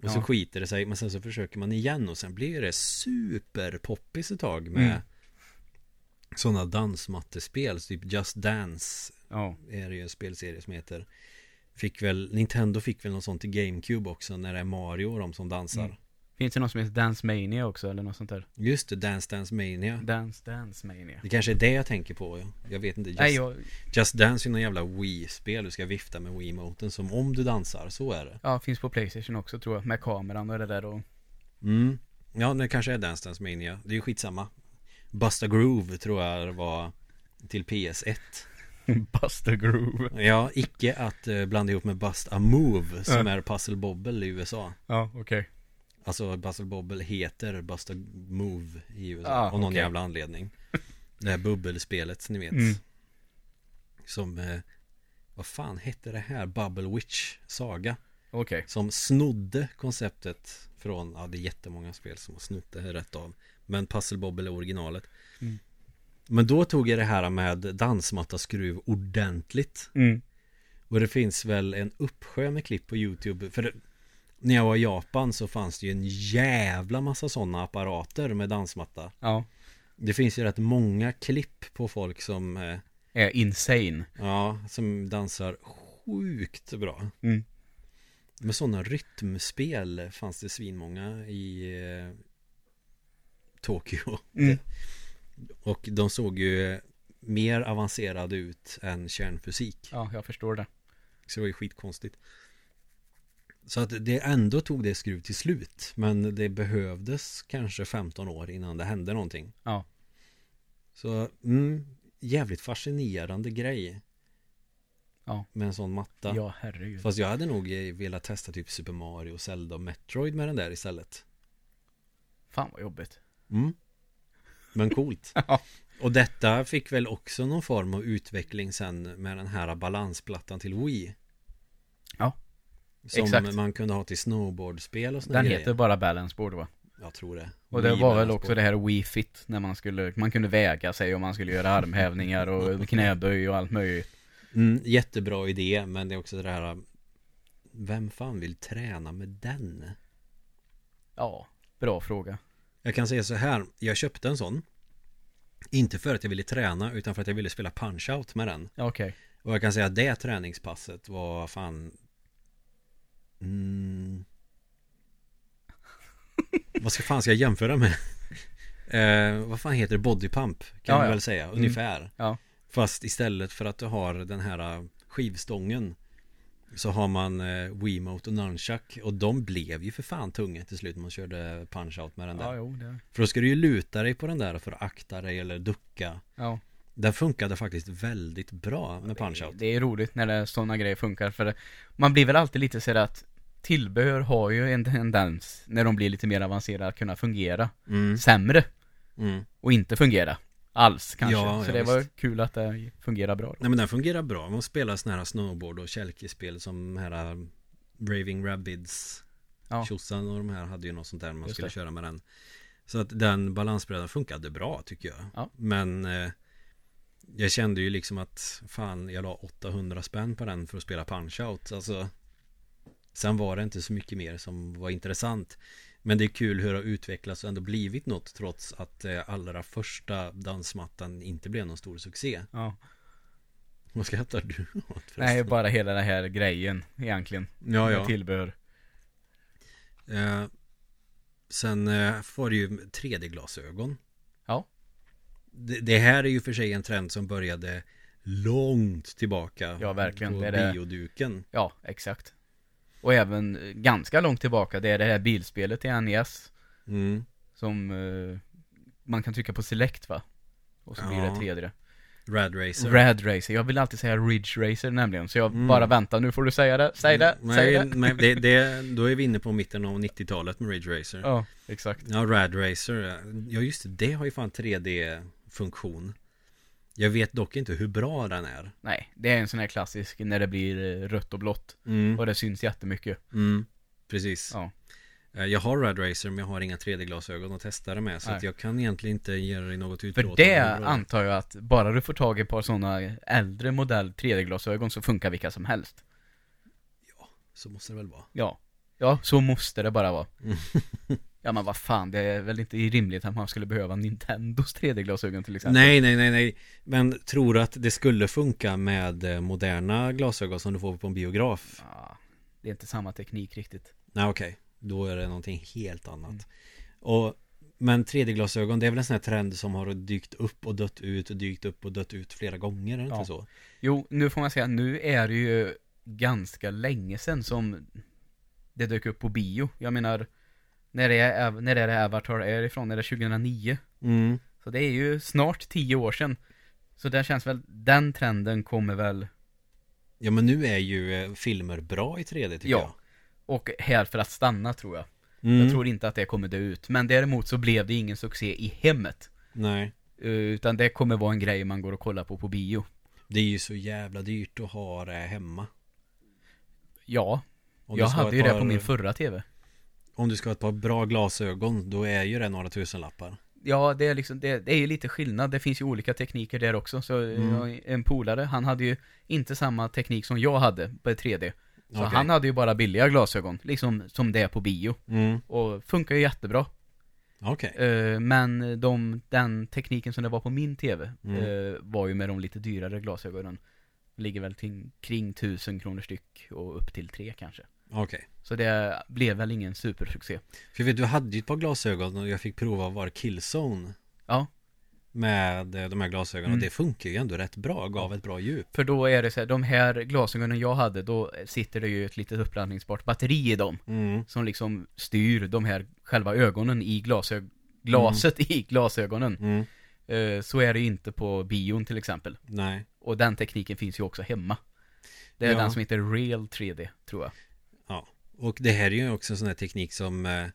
Och så Ja. skiter det sig Men sen så försöker man igen Och sen blir det superpoppis ett tag med Mm. Sådana dansmattespel Typ Just Dance Ja. är det ju en spelserie som heter Fick väl, Nintendo fick väl något sånt till GameCube också när det är Mario och de som dansar Mm. Finns det något som heter Dance Mania också eller något sånt där? Just det, Dance Dance Mania Dance Dance Mania. Det kanske är det jag tänker på, ja. jag vet inte Just, Nej, jag... Just Dance är någon jävla Wii-spel, du ska vifta med Wii-moten som om du dansar, så är det Ja, finns på Playstation också tror jag. Med kameran och det där och... mm. Ja, det kanske är Dance Dance Mania, det är ju skitsamma Busta Groove tror jag var till PS1 Buster Groove. Ja, icke att eh, blanda ihop med Bust a Move som är Puzzle Bobble i USA Ja, okej. Alltså Puzzle Bobble heter Busta Move i USA Ah, Av någon okej. jävla anledning Det här bubbelspelet ni vet Mm. Som eh, Vad fan hette det här? Bubble Witch Saga Okej. Som snodde konceptet Från, ja det är jättemånga spel som har snott det här rätt av Men Puzzle Bobble är originalet Mm. Men då tog jag det här med dansmatta skruv ordentligt Mm. Och det finns väl en uppsjö med klipp på YouTube För det, när jag var i Japan så fanns det ju en jävla massa sådana apparater med dansmatta Ja. Det finns ju rätt många klipp på folk som eh, Är insane. Ja, som dansar sjukt bra Mm. Med sådana rytmspel fanns det svinmånga i eh, Tokyo Mm. Och de såg ju mer avancerade ut än kärnfysik Ja, jag förstår det. Så det var ju skitkonstigt Så att det ändå tog det skruv till slut Men det behövdes kanske 15 år innan det hände någonting Ja. Så, mm, jävligt fascinerande grej Ja. Med en sån matta Ja, herregud. Fast jag hade nog eh, velat testa typ Super Mario, Zelda och Metroid med den där istället Fan vad jobbigt. mm. Men coolt Ja. Och detta fick väl också någon form av utveckling sen med den här balansplattan till Wii Ja. Som Exakt. man kunde ha till snowboardspel och såna Den grejer heter bara Balance Board va? Jag tror det Och det Wii var väl också det här Wii Fit när man skulle, man kunde väga sig och man skulle göra armhävningar och knäböj och allt möjligt. mm, Jättebra idé men det är också det här Vem fan vill träna med den? Ja, bra fråga. Jag kan säga så här, jag köpte en sån Inte för att jag ville träna utan för att jag ville spela punch-out med den Ja, Okej. Och jag kan säga att det träningspasset var fan mm, Vad ska fan ska jag jämföra med? eh, vad fan heter det? Bodypump kan Ja, man ja. väl säga, Mm. ungefär Ja. Fast istället för att du har den här skivstången Så har man eh, Wiimote och Nunchuck Och de blev ju för fan tunga till slut när man körde punch-out med den där. Ja, jo, det... För då ska du ju luta dig på den där för att akta dig eller ducka. Ja. Den funkade faktiskt väldigt bra med punch-out Det är roligt när det, sådana grejer funkar för det, man blir väl alltid lite så att tillbehör har ju en tendens när de blir lite mer avancerade att kunna fungera mm, sämre mm. och inte fungera alls kanske. Ja, så ja, det var visst. kul att det fungerar bra. Då. Nej men den fungerar bra Man spelar sådana här snowboard och kälkespel som här äh, Braving Rabbids Ja. Tjosan och de här hade ju något sånt där man Just skulle det. köra med den Så att den balansbrädan funkade bra tycker jag Ja. Men eh, Jag kände ju liksom att Fan jag la 800 spänn på den för att spela punch-out Alltså Sen var det inte så mycket mer som var intressant Men det är kul hur det har utvecklats och ändå blivit något Trots att eh, allra första dansmattan inte blev någon stor succé Ja. Vad skrattar du åt förresten? Nej, bara hela den här grejen egentligen. Ja, ja. Tillbehör. Eh, sen eh, var det ju 3D-glasögon. Ja. Det, det här är ju för sig en trend som började långt tillbaka. Ja, verkligen. På Det är det. bioduken. Ja, exakt. Och även eh, ganska långt tillbaka, det är det här bilspelet i NES. Mm. Som eh, man kan trycka på select va? Och så blir Ja. det 3D. Rad Racer. Rad Racer, jag vill alltid säga Ridge Racer nämligen. Så jag Mm. bara väntar, nu får du säga det. Säg det, Nej, säg det. nej det, det, då är vi inne på mitten av 90-talet med Ridge Racer. Ja, exakt. Ja, Rad Racer. Ja, just det. Det har ju fan 3D-funktion. Jag vet dock inte hur bra den är. Nej, det är en sån här klassisk när det blir eh, rött och blått. Mm. Och det syns jättemycket. Mm. Precis. Ja. Eh, Jag har Rad Racer men jag har inga 3D-glasögon att testa det med Så Nej. att jag kan egentligen inte ge dig något För utlåtande det hur bra antar jag att bara du får tag i ett par sådana äldre modell 3D-glasögon så funkar vilka som helst. Så måste det väl vara Ja. Ja, så måste det bara vara. Ja men vad fan, det är väl inte rimligt att man skulle behöva Nintendos 3D-glasögon till exempel. Nej, nej, nej, nej Men tror du att det skulle funka med eh, moderna glasögon som du får på en biograf? Ja, det är inte samma teknik riktigt. Nej, okej Då är det någonting helt annat Mm. Och Men 3D-glasögon, det är väl en sån här trend som har dykt upp och dött ut och dykt upp och dött ut flera gånger, är det Ja. inte så? Jo, nu får man säga, nu är det ju ganska länge sedan som det dök upp på bio. Jag menar, när det är, när är det Avatar är ifrån? Är det 2009? Mm. Så det är ju snart tio år sedan. Så det känns väl, den trenden kommer väl, Ja, men nu är ju eh, filmer bra i 3D tycker Ja. och här för att stanna tror jag. jag mm. Jag tror inte att det kommer dö ut. Men däremot så blev det ingen succé i hemmet. Nej Eh, Utan det kommer vara en grej man går och kollar på på bio. Det är ju så jävla dyrt att ha det hemma Ja, jag hade ju det på min förra TV. Om du ska ha ett par bra glasögon Då är ju det några tusenlappar Ja, det är liksom, det, det är ju lite skillnad. Det finns ju olika tekniker där också. Så Mm. jag, en polare, han hade ju inte samma teknik som jag hade på 3D. Så Okej. han hade ju bara billiga glasögon, liksom som det är på bio. mm. Och funkar ju jättebra. Okej Eh, men de, den tekniken som det var på min TV Mm. eh, var ju med de lite dyrare glasögonen. Ligger väl till, kring 1000 kronor styck och upp till tre kanske. Okej Så det blev väl ingen supersuccé. För jag vet, du hade ju ett par glasögon och jag fick prova var Killzone Ja, Med eh, de här glasögonen Mm. och det funkar ju ändå rätt bra, gav ett bra djup för då är det så här, de här glasögonen jag hade, då sitter det ju ett litet uppladdningsbart batteri i dem. mm. Som liksom styr de här själva ögonen i glasög glaset i glasögonen. Mm. Eh, så är det ju inte på bion till exempel. Nej Och den tekniken finns ju också hemma. Det är Ja. den som heter Real 3D, tror jag. Och det här är ju också en sån här teknik som eh,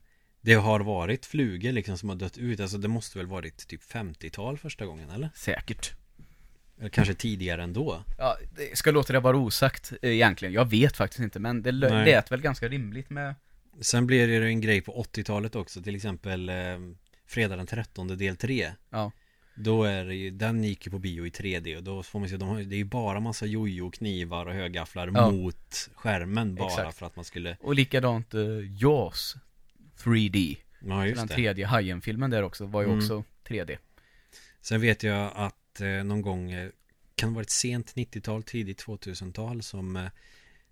Det har varit flugor liksom som har dött ut Alltså det måste väl varit typ 50-tal första gången eller? Säkert. Eller kanske tidigare ändå Ja, det ska låta det vara osagt eh, egentligen. Jag vet faktiskt inte, men det Nej. lät väl ganska rimligt med... Sen blev det ju en grej på 80-talet också Till exempel eh, Fredag den 13 del 3 Ja. Då är det ju, den gick ju på bio i 3D och då får man se, de har, det är ju bara massa jojo, knivar och högafflar Ja. mot skärmen bara Exakt. för att man skulle Och likadant uh, Jaws 3D. Ja, Den just det. tredje Hajen-filmen där också var ju Mm. också 3D. Sen vet jag att eh, någon gång eh, kan det varit sent 90-tal, tidigt 2000-tal som eh,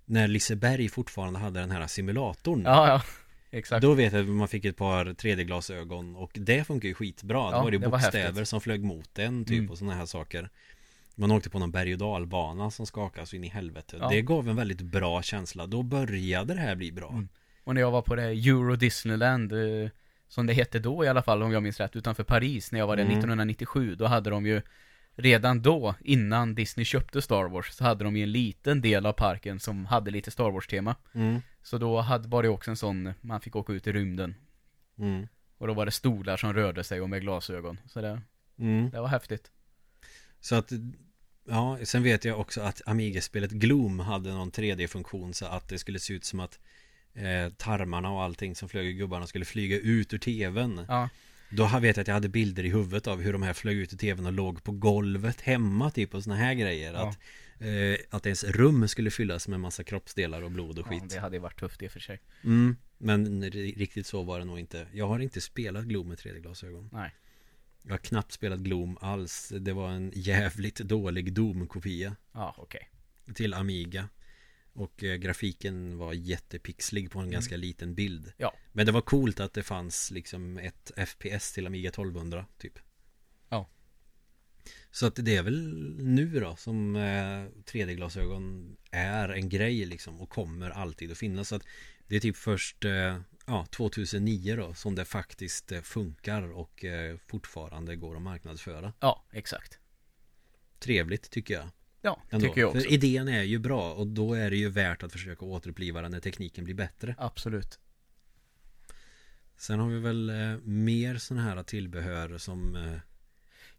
när Liseberg fortfarande hade den här simulatorn. Ja, ja. Exakt. Då vet jag att man fick ett par 3D-glasögon och det funkar ju skitbra. Ja, Då var det det var bokstäver häftigt. som flög mot en typ Mm. och sådana här saker. Man åkte på någon berg och dalbana som skakade så in i helvete. Ja. Det gav en väldigt bra känsla. Då började det här bli bra. Mm. Och när jag var på det Euro Disneyland, eh, som det hette då i alla fall om jag minns rätt, utanför Paris när jag var där Mm. 1997, då hade de ju Redan då, innan Disney köpte Star Wars, så hade de ju en liten del av parken som hade lite Star Wars-tema. Mm. Så då hade, var det också en sån, man fick åka ut i rymden. Mm. Och då var det stolar som rörde sig och med glasögon. Så det, Mm. det var häftigt. Så att Ja, sen vet jag också att Amiga-spelet Gloom hade någon 3D-funktion så att det skulle se ut som att eh, tarmarna och allting som flög i gubbarna skulle flyga ut ur tvn. Ja, Då vet jag att jag hade bilder i huvudet av hur de här flög ut ur tvn och låg på golvet hemma typ och såna här grejer. Ja. Att, eh, att ens rum skulle fyllas med massa kroppsdelar och blod och ja, skit. det hade ju varit tufft i och för sig. Mm, men ri- riktigt så var det nog inte. Jag har inte spelat Gloom med 3D-glasögon. Nej. Jag har knappt spelat Gloom alls. Det var en jävligt dålig Doom-kopia Ja, okej. till Amiga. Och eh, grafiken var jättepixlig på en ganska liten bild. Mm. Ja. Men det var coolt att det fanns liksom ett FPS till Amiga 1200 typ. Ja. Så att det är väl nu då som eh, 3D-glasögon är en grej liksom och kommer alltid att finnas. Så att det är typ först eh, ja, 2009 då som det faktiskt eh, funkar och eh, fortfarande går att marknadsföra. Ja, exakt. Trevligt tycker jag. Ja, Ändå. tycker jag också. För idén är ju bra och då är det ju värt att försöka återuppliva den när tekniken blir bättre. Absolut. Sen har vi väl eh, mer sådana här tillbehör som eh,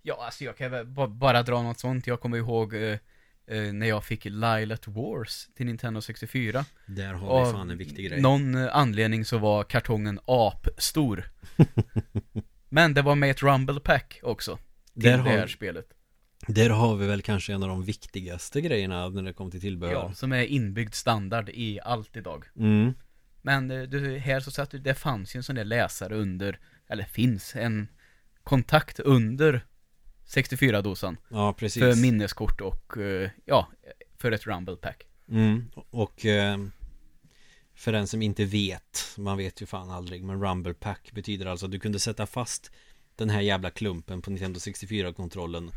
Ja, alltså jag kan väl ba- bara dra något sånt. Jag kommer ihåg eh, eh, när jag fick Lilat Wars till Nintendo 64. Där har Av vi fan en viktig grej. Någon eh, anledning så var kartongen apstor. Men det var med ett Rumble Pack också. Till Där det här har, spelet. där har vi väl kanske en av de viktigaste grejerna när det kommer till tillbehör. Ja, som är inbyggd standard i allt idag. Mm. Men eh, du, här så satt du, det fanns ju en sån där läsare under, eller finns, en kontakt under 64-dosan. Ja, precis. För minneskort och, eh, ja, för ett Rumble Pack. Mm. Och eh, för den som inte vet, man vet ju fan aldrig, men Rumble Pack betyder alltså att du kunde sätta fast den här jävla klumpen på Nintendo 64-kontrollen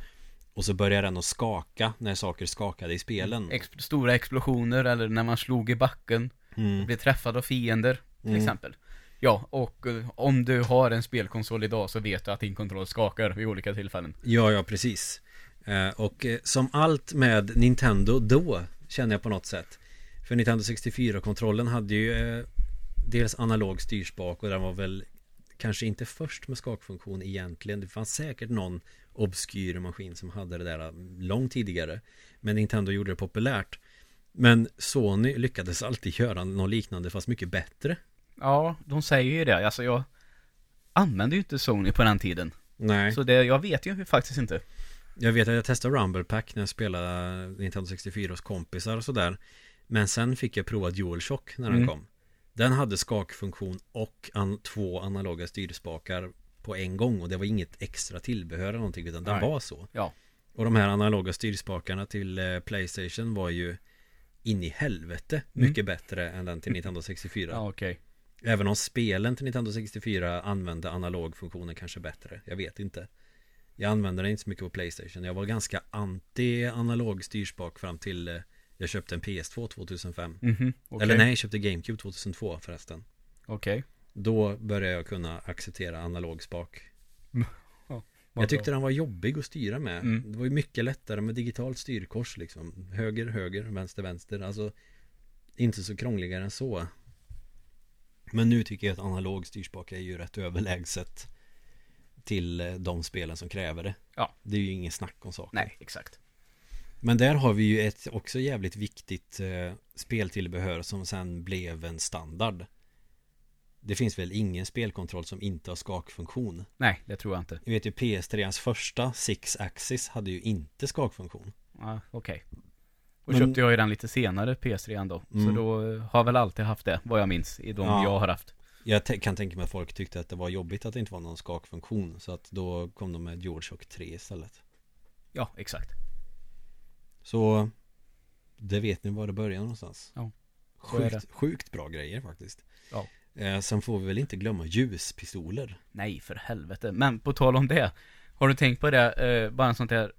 och så börjar den att skaka när saker skakade i spelen. Ex stora explosioner eller när man slog i backen, Mm. blev träffad av fiender till Mm. exempel. Ja, och eh, om du har en spelkonsol idag så vet du att din kontroll skakar vid olika tillfällen. Ja, ja, precis. Eh, och eh, som allt med Nintendo då, känner jag på något sätt. För Nintendo 64-kontrollen hade ju dels analog styrspak och den var väl kanske inte först med skakfunktion egentligen. Det fanns säkert någon obskyr maskin som hade det där långt tidigare. Men Nintendo gjorde det populärt. Men Sony lyckades alltid göra något liknande fast mycket bättre. Ja, de säger ju det. Alltså jag använde ju inte Sony på den tiden. Nej. Så det, jag vet ju faktiskt inte. Jag vet att jag testade Rumble Pack när jag spelade Nintendo 64 hos kompisar och sådär Men sen fick jag prova DualShock när den Mm. kom Den hade skakfunktion och an- två analoga styrspakar på en gång och det var inget extra tillbehör eller någonting utan den Nej. var så Ja. Och de här analoga styrspakarna till eh, Playstation var ju in i helvete Mm. mycket bättre än den till Nintendo 64 Ja, okej. Även om spelen till Nintendo 64 använde analogfunktionen kanske bättre. Jag vet inte. Jag använde den inte så mycket på Playstation. Jag var ganska anti analog styrspak fram till eh, jag köpte en PS2 2005. Mhm, okej. Eller nej, jag köpte GameCube 2002 förresten. Okej. Då började jag kunna acceptera analog spak. Jag tyckte den var jobbig att styra med. Mm. Det var ju mycket lättare med digitalt styrkors liksom. Höger, höger, vänster, vänster. Alltså inte så krångligare än så. Men nu tycker jag att analog styrspak är ju rätt överlägset till eh, de spelen som kräver det. Ja. Det är ju ingen snack om saker. Nej, exakt. Men där har vi ju ett också jävligt viktigt eh, speltillbehör som sen blev en standard. Det finns väl ingen spelkontroll som inte har skakfunktion. Nej, det tror jag inte. Jag vet ju PS3ans första Six Axis hade ju inte skakfunktion. Ja, okej. Och Men- köpte jag ju den lite senare, PS3 då. Så Mm. då eh, har jag väl alltid haft det, vad jag minns, i de Ja. jag har haft. Jag kan tänka mig att folk tyckte att det var jobbigt att det inte var någon skakfunktion Så att då kom de med DualShock 3 istället Ja, exakt. Så Det vet ni var det börjar någonstans Ja, så Sjukt, sjukt bra grejer faktiskt Ja. eh, Sen får vi väl inte glömma ljuspistoler Nej, för helvete. Men på tal om det. Har du tänkt på det, eh, bara en sånt där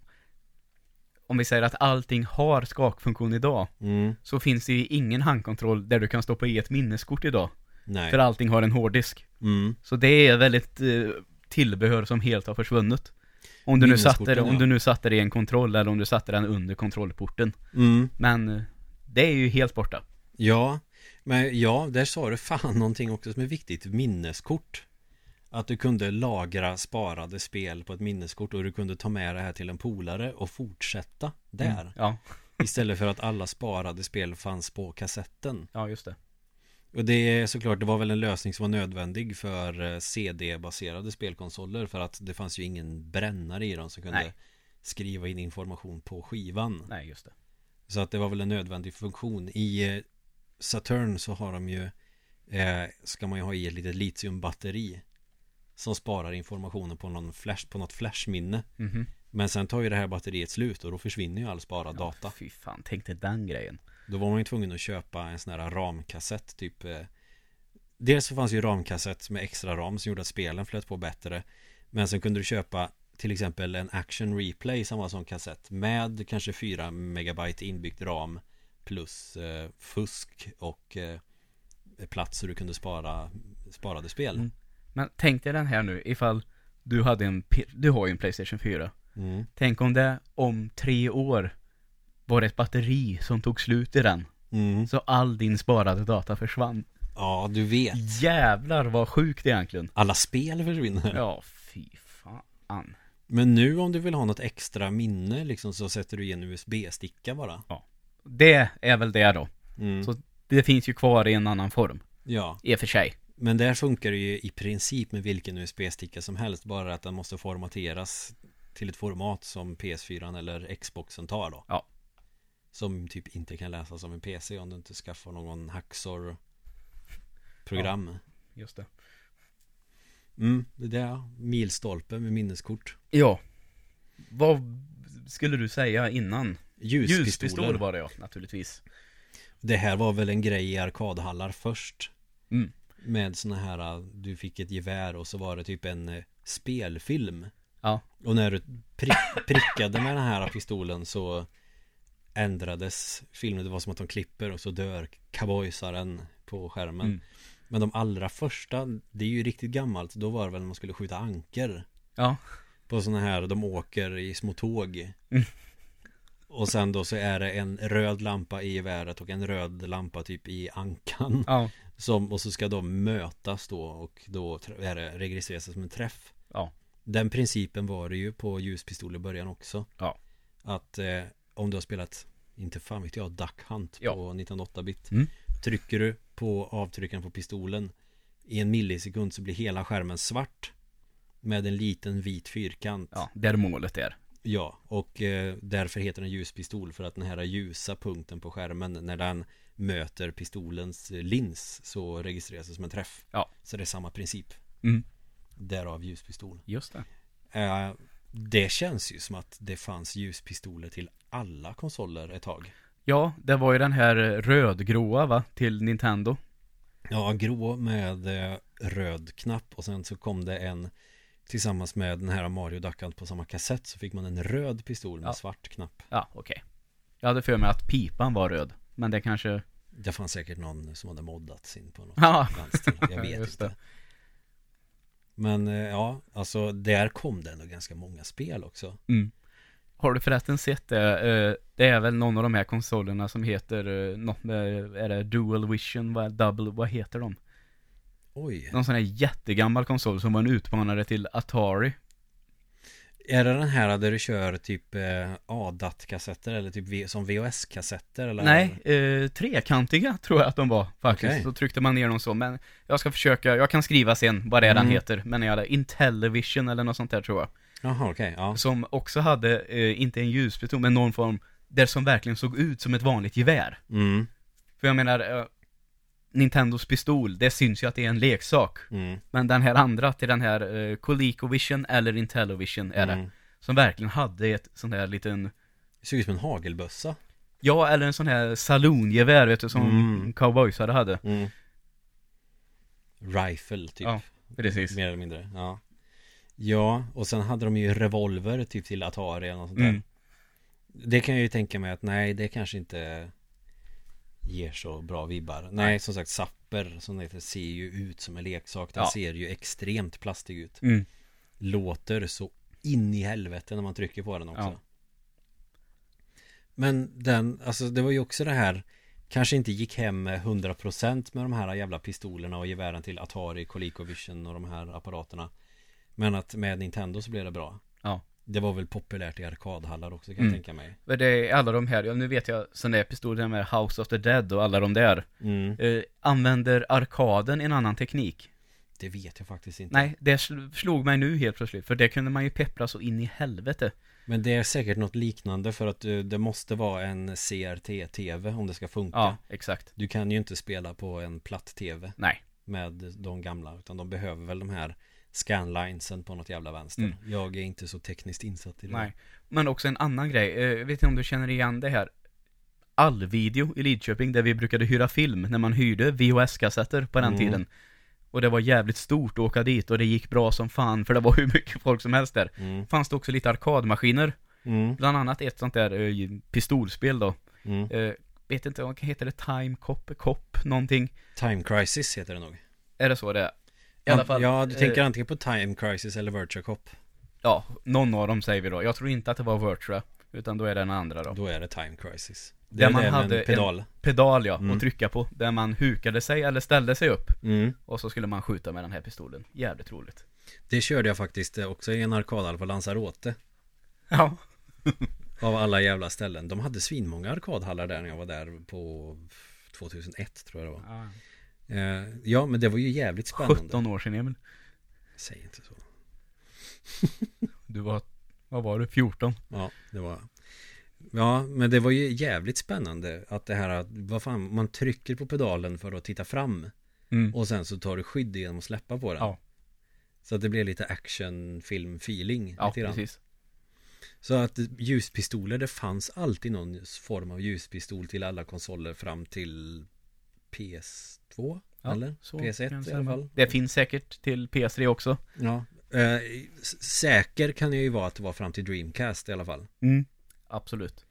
Om vi säger att allting har skakfunktion idag mm, Så finns det ju ingen handkontroll där du kan stoppa i ett minneskort idag. Nej. För allting har en hårddisk. Mm, Så det är väldigt eh, tillbehör som helt har försvunnit. Om du nu satte Minneskorten, om ja. du nu satte det i en kontroll eller om du satte den under kontrollporten. Mm. Men eh, det är ju helt borta. Ja, men ja, där sa du fan någonting också som är viktigt. Minneskort Att du kunde lagra sparade spel på ett minneskort och du kunde ta med det här till en polare och fortsätta där. Mm, Ja, Istället för att alla sparade spel fanns på kassetten. Ja just det. Och det är såklart, det var väl en lösning som var nödvändig för eh, CD-baserade spelkonsoler För att det fanns ju ingen brännare i dem som kunde Nej. skriva in information på skivan. Nej just det. Så att det var väl en nödvändig funktion. I eh, Saturn så har de ju eh, Ska man ju ha i ett litet litiumbatteri Som sparar informationen på någon flash På något flashminne. Mhm. Men sen tar ju det här batteriet slut och då försvinner ju all sparad data. Ja, fy fan, tänk dig den grejen. Då var man ju tvungen att köpa en sån här ramkassett typ eh, Dels så fanns ju ramkassett med extra ram som gjorde att spelen flöt på bättre. Men sen kunde du köpa till exempel en action replay som kassett Med kanske 4 megabyte inbyggt ram Plus eh, fusk och eh, plats så du kunde spara sparade spel. Mm. Men tänk dig den här nu, ifall du hade en, du har ju en Playstation 4 mm. Tänk om det om tre år var det ett batteri som tog slut i den. Mm. Så all din sparade data försvann. Ja, du vet. Jävlar vad sjukt egentligen. Alla spel försvinner. Ja, fy fan. Men nu om du vill ha något extra minne liksom så sätter du i en USB-sticka bara. Det är väl det då. Mm. Så det finns ju kvar i en annan form. Ja, I och för sig men där funkar det ju i princip med vilken USB-sticka som helst Bara att den måste formateras till ett format som PS4 eller Xboxen tar då. Ja. Som typ inte kan läsas som en PC om du inte skaffar någon Haxor program. Just det. Mm, det där milstolpe med minneskort. Ja. Vad skulle du säga innan? Ljuspistoler Ljuspistol var det ja, naturligtvis. Det här var väl en grej i arkadhallar först. Mm. Med såna här, du fick ett gevär och så var det typ en eh, spelfilm. Ja. Och när du prick, prickade med den här pistolen så Ändrades filmen, det var som att de klipper och så dör cowboysaren på skärmen. Mm. Men de allra första, det är ju riktigt gammalt, då var det väl när man skulle skjuta anker. Ja. På såna här, de åker i små tåg. Mm. Och sen då så är det en röd lampa i geväret och en röd lampa typ i ankan. Ja som, och så ska de mötas då och då är det registreras som en träff Ja. Den principen var det ju på ljuspistol i början också Ja. Att eh, om du har spelat, inte fan vet jag, Duck Hunt Ja. på 1908-bit Mm. Trycker du på avtryckaren på pistolen I en millisekund så blir hela skärmen svart Med en liten vit fyrkant Ja, där målet är Ja, och eh, därför heter den ljuspistol för att den här ljusa punkten på skärmen när den möter pistolens eh, lins så registreras det som en träff. Ja. Så det är samma princip. Mm. Därav ljuspistol. Just det Eh, det känns ju som att det fanns ljuspistoler till alla konsoler ett tag. Ja, det var ju den här rödgråa va, till Nintendo Ja, grå med eh, röd knapp och sen så kom det en Tillsammans med den här Mario Duck Hunt på samma kassett så fick man en röd pistol med Ja. svart knapp. Ja, okej Jag hade för mig att pipan var röd Men det kanske Det fanns säkert någon som hade moddat sin på något Ja, vänster. Jag vet inte. Men eh, ja, alltså där kom det ändå ganska många spel också. mm. Har du förresten sett det? Eh, Det är väl någon av de här konsolerna som heter eh, något med, är det Dual Vision, vad, Double, vad heter de? Oj. Någon sån här jättegammal konsol som var en utmanare till Atari Är det den här där du kör typ eh, ADAT-kassetter eller typ som VHS-kassetter? Eller? Nej, eh, trekantiga tror jag att de var faktiskt. Okej. Så tryckte man ner dem så, men jag ska försöka, jag kan skriva sen vad det är den Mm. heter. Men jag hade Intellivision eller något sånt där tror jag. Jaha, okej. ja. Som också hade, eh, inte en ljuspistol, men någon form, där som verkligen såg ut som ett vanligt gevär. Mm. För jag menar, eh, Nintendos pistol, det syns ju att det är en leksak. Mm. Men den här andra till den här uh, ColecoVision eller Intellivision är det. Mm. Som verkligen hade ett sån här liten Det ser ut som en hagelbössa. Ja, eller en sån här saloongevär vet du som Mm. cowboysare hade. Mm. Rifle typ. Ja, Precis. Mer eller mindre. Ja. Ja, och sen hade de ju revolver typ till Atari eller något sånt där. Mm. Det kan jag ju tänka mig att nej, det kanske inte ger så bra vibbar. Nej, som sagt, Zapper som det heter ser ju ut som en leksak. Den Ja. ser ju extremt plastig ut. Mm. Låter så in i helvete när man trycker på den också. Ja. Men den, alltså det var ju också det här Kanske inte gick hem med 100% med de här jävla pistolerna och gevären till Atari, ColecoVision och de här apparaterna Men att med Nintendo så blev det bra Ja. Det var väl populärt i arkadhallar också kan Mm. jag tänka mig Men det är alla de här, ja, nu vet jag sån där pistoler med House of the Dead och alla de där. mm. Eh, använder arkaden en annan teknik? Det vet jag faktiskt inte Nej, det sl- slog mig nu helt plötsligt. För det kunde man ju peppra så in i helvete. Men det är säkert något liknande för att eh, det måste vara en CRT-TV om det ska funka Ja, exakt. Du kan ju inte spela på en platt-TV Nej. med de gamla utan de behöver väl de här scanlinesen på något jävla vänster. Mm. Jag är inte så tekniskt insatt i det. Nej. Men också en annan grej, eh, jag vet inte om du känner igen det här Allvideo i Lidköping där vi brukade hyra film när man hyrde VHS-kassetter på den Mm. tiden Och det var jävligt stort att åka dit och det gick bra som fan för det var hur mycket folk som helst där Mm. Fanns det också lite arkadmaskiner Mm. Bland annat ett sånt där eh, pistolspel då Mm. eh, Vet inte, vad heter det? Time Cop? Cop? Någonting? Time Crisis heter det nog. Är det så det är? I alla fall Ja, du eh, tänker antingen på Time Crisis eller Virtua Cop. Ja, någon av dem säger vi då Jag tror inte att det var Virtua Utan då är det den andra då Då är det Time Crisis. Det Där är man hade en en- pedal. Pedal ja, Mm. och trycka på Där man hukade sig eller ställde sig upp Mm. Och så skulle man skjuta med den här pistolen Jävligt roligt Det körde jag faktiskt eh, också i en arkadhall på Lanzarote. Ja Av alla jävla ställen. De hade svinmånga arkadhallar där när jag var där på 2001 tror jag det var. Eh, Ja, men det var ju jävligt spännande. 17 år sedan Emil Säg inte så. Du var, vad var du? 14? Ja, det var Ja, men det var ju jävligt spännande att det här att, vad fan, man trycker på pedalen för att titta fram Mm. och sen så tar du skydd genom att släppa på den. Ja. Så att det blir lite actionfilm-feeling. Ja, precis Så att ljuspistoler, det fanns alltid någon form av ljuspistol till alla konsoler fram till PS2, Ja, eller? så PS1 kan jag i alla fall. Det finns säkert till PS3 också Ja. Eh, säker kan jag ju vara att det var fram till Dreamcast i alla fall. Mm Absolut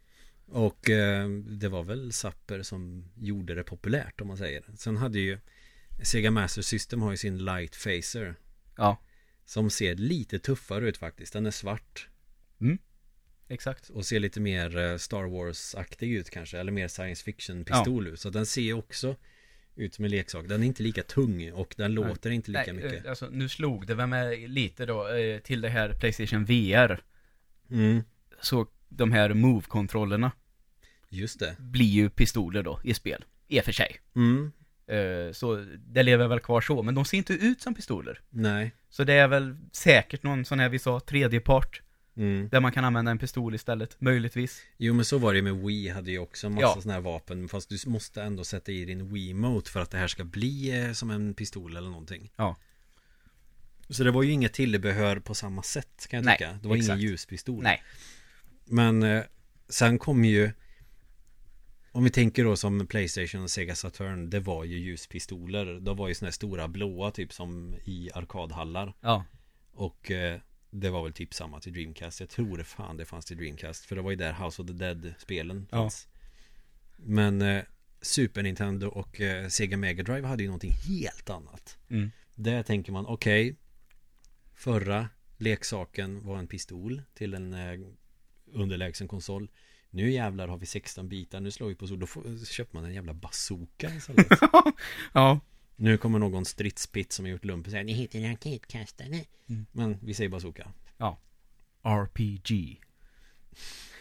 Och eh, det var väl Zapper som gjorde det populärt om man säger. Sen hade ju Sega Master System har ju sin Light Phaser. Ja, Som ser lite tuffare ut faktiskt. Den är svart. exakt Och ser lite mer eh, Star Wars-aktig ut kanske. Eller mer science fiction pistol ut. Så den ser också ut som en leksak. Den är inte lika tung och den Nej. låter inte lika Nej, mycket. eh, alltså nu slog det väl med lite då eh, till det här Playstation VR Mm, Så de här Move-kontrollerna just det. blir ju pistoler då i spel I och för sig Mm, Eh, Så det lever väl kvar så, men de ser inte ut som pistoler nej. Så det är väl säkert någon sån här vi sa, tredjepart Mm. Där man kan använda en pistol istället, möjligtvis. Jo men så var det ju med Wii hade ju också en massa Ja. sådana här vapen. Fast du måste ändå sätta i din Wii-mote för att det här ska bli eh, som en pistol eller någonting. Ja. Så det var ju inget tillbehör på samma sätt kan jag Nej, tycka. Det var ingen exakt. ljuspistol. Nej, Men eh, sen kom ju Om vi tänker då som Playstation och Sega Saturn Det var ju ljuspistoler. De var ju såna här stora blåa typ som i arkadhallar. Ja, Och eh, det var väl typ samma till Dreamcast. Jag tror det fan det fanns till Dreamcast För det var ju där House of the Dead-spelen Ja. fanns. Men eh, Super Nintendo och eh, Sega Mega Drive hade ju någonting helt annat. Mm. Där tänker man okej Förra leksaken var en pistol till en eh, underlägsen konsol. Nu jävlar har vi 16 bitar, nu slår vi på så Då får, köper man en jävla bazooka istället. Ja, Nu kommer någon stridspitt som har gjort lumpen säger Ni heter en raketkastare Mm. Men vi säger bazooka RPG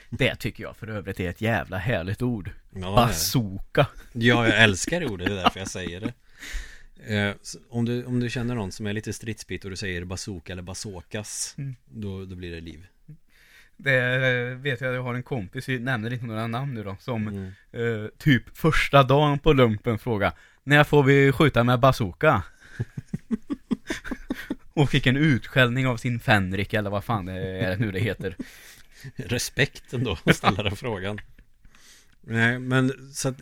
Det tycker jag för övrigt är ett jävla härligt ord. Ja, Bazooka. Ja jag älskar det ordet, det är därför jag säger det. Eh, om, du, om du känner någon som är lite stridspitt och du säger bazooka eller bazookas Mm. då, då blir det liv Det eh, vet jag, jag har en kompis, vi nämner inte några namn nu då, som Mm. eh, typ första dagen på lumpen fråga När får vi skjuta med bazooka? Och fick en utskällning av sin Fenrik eller vad fan det är nu det heter Respekt ändå att ställa den frågan. Nej, men så att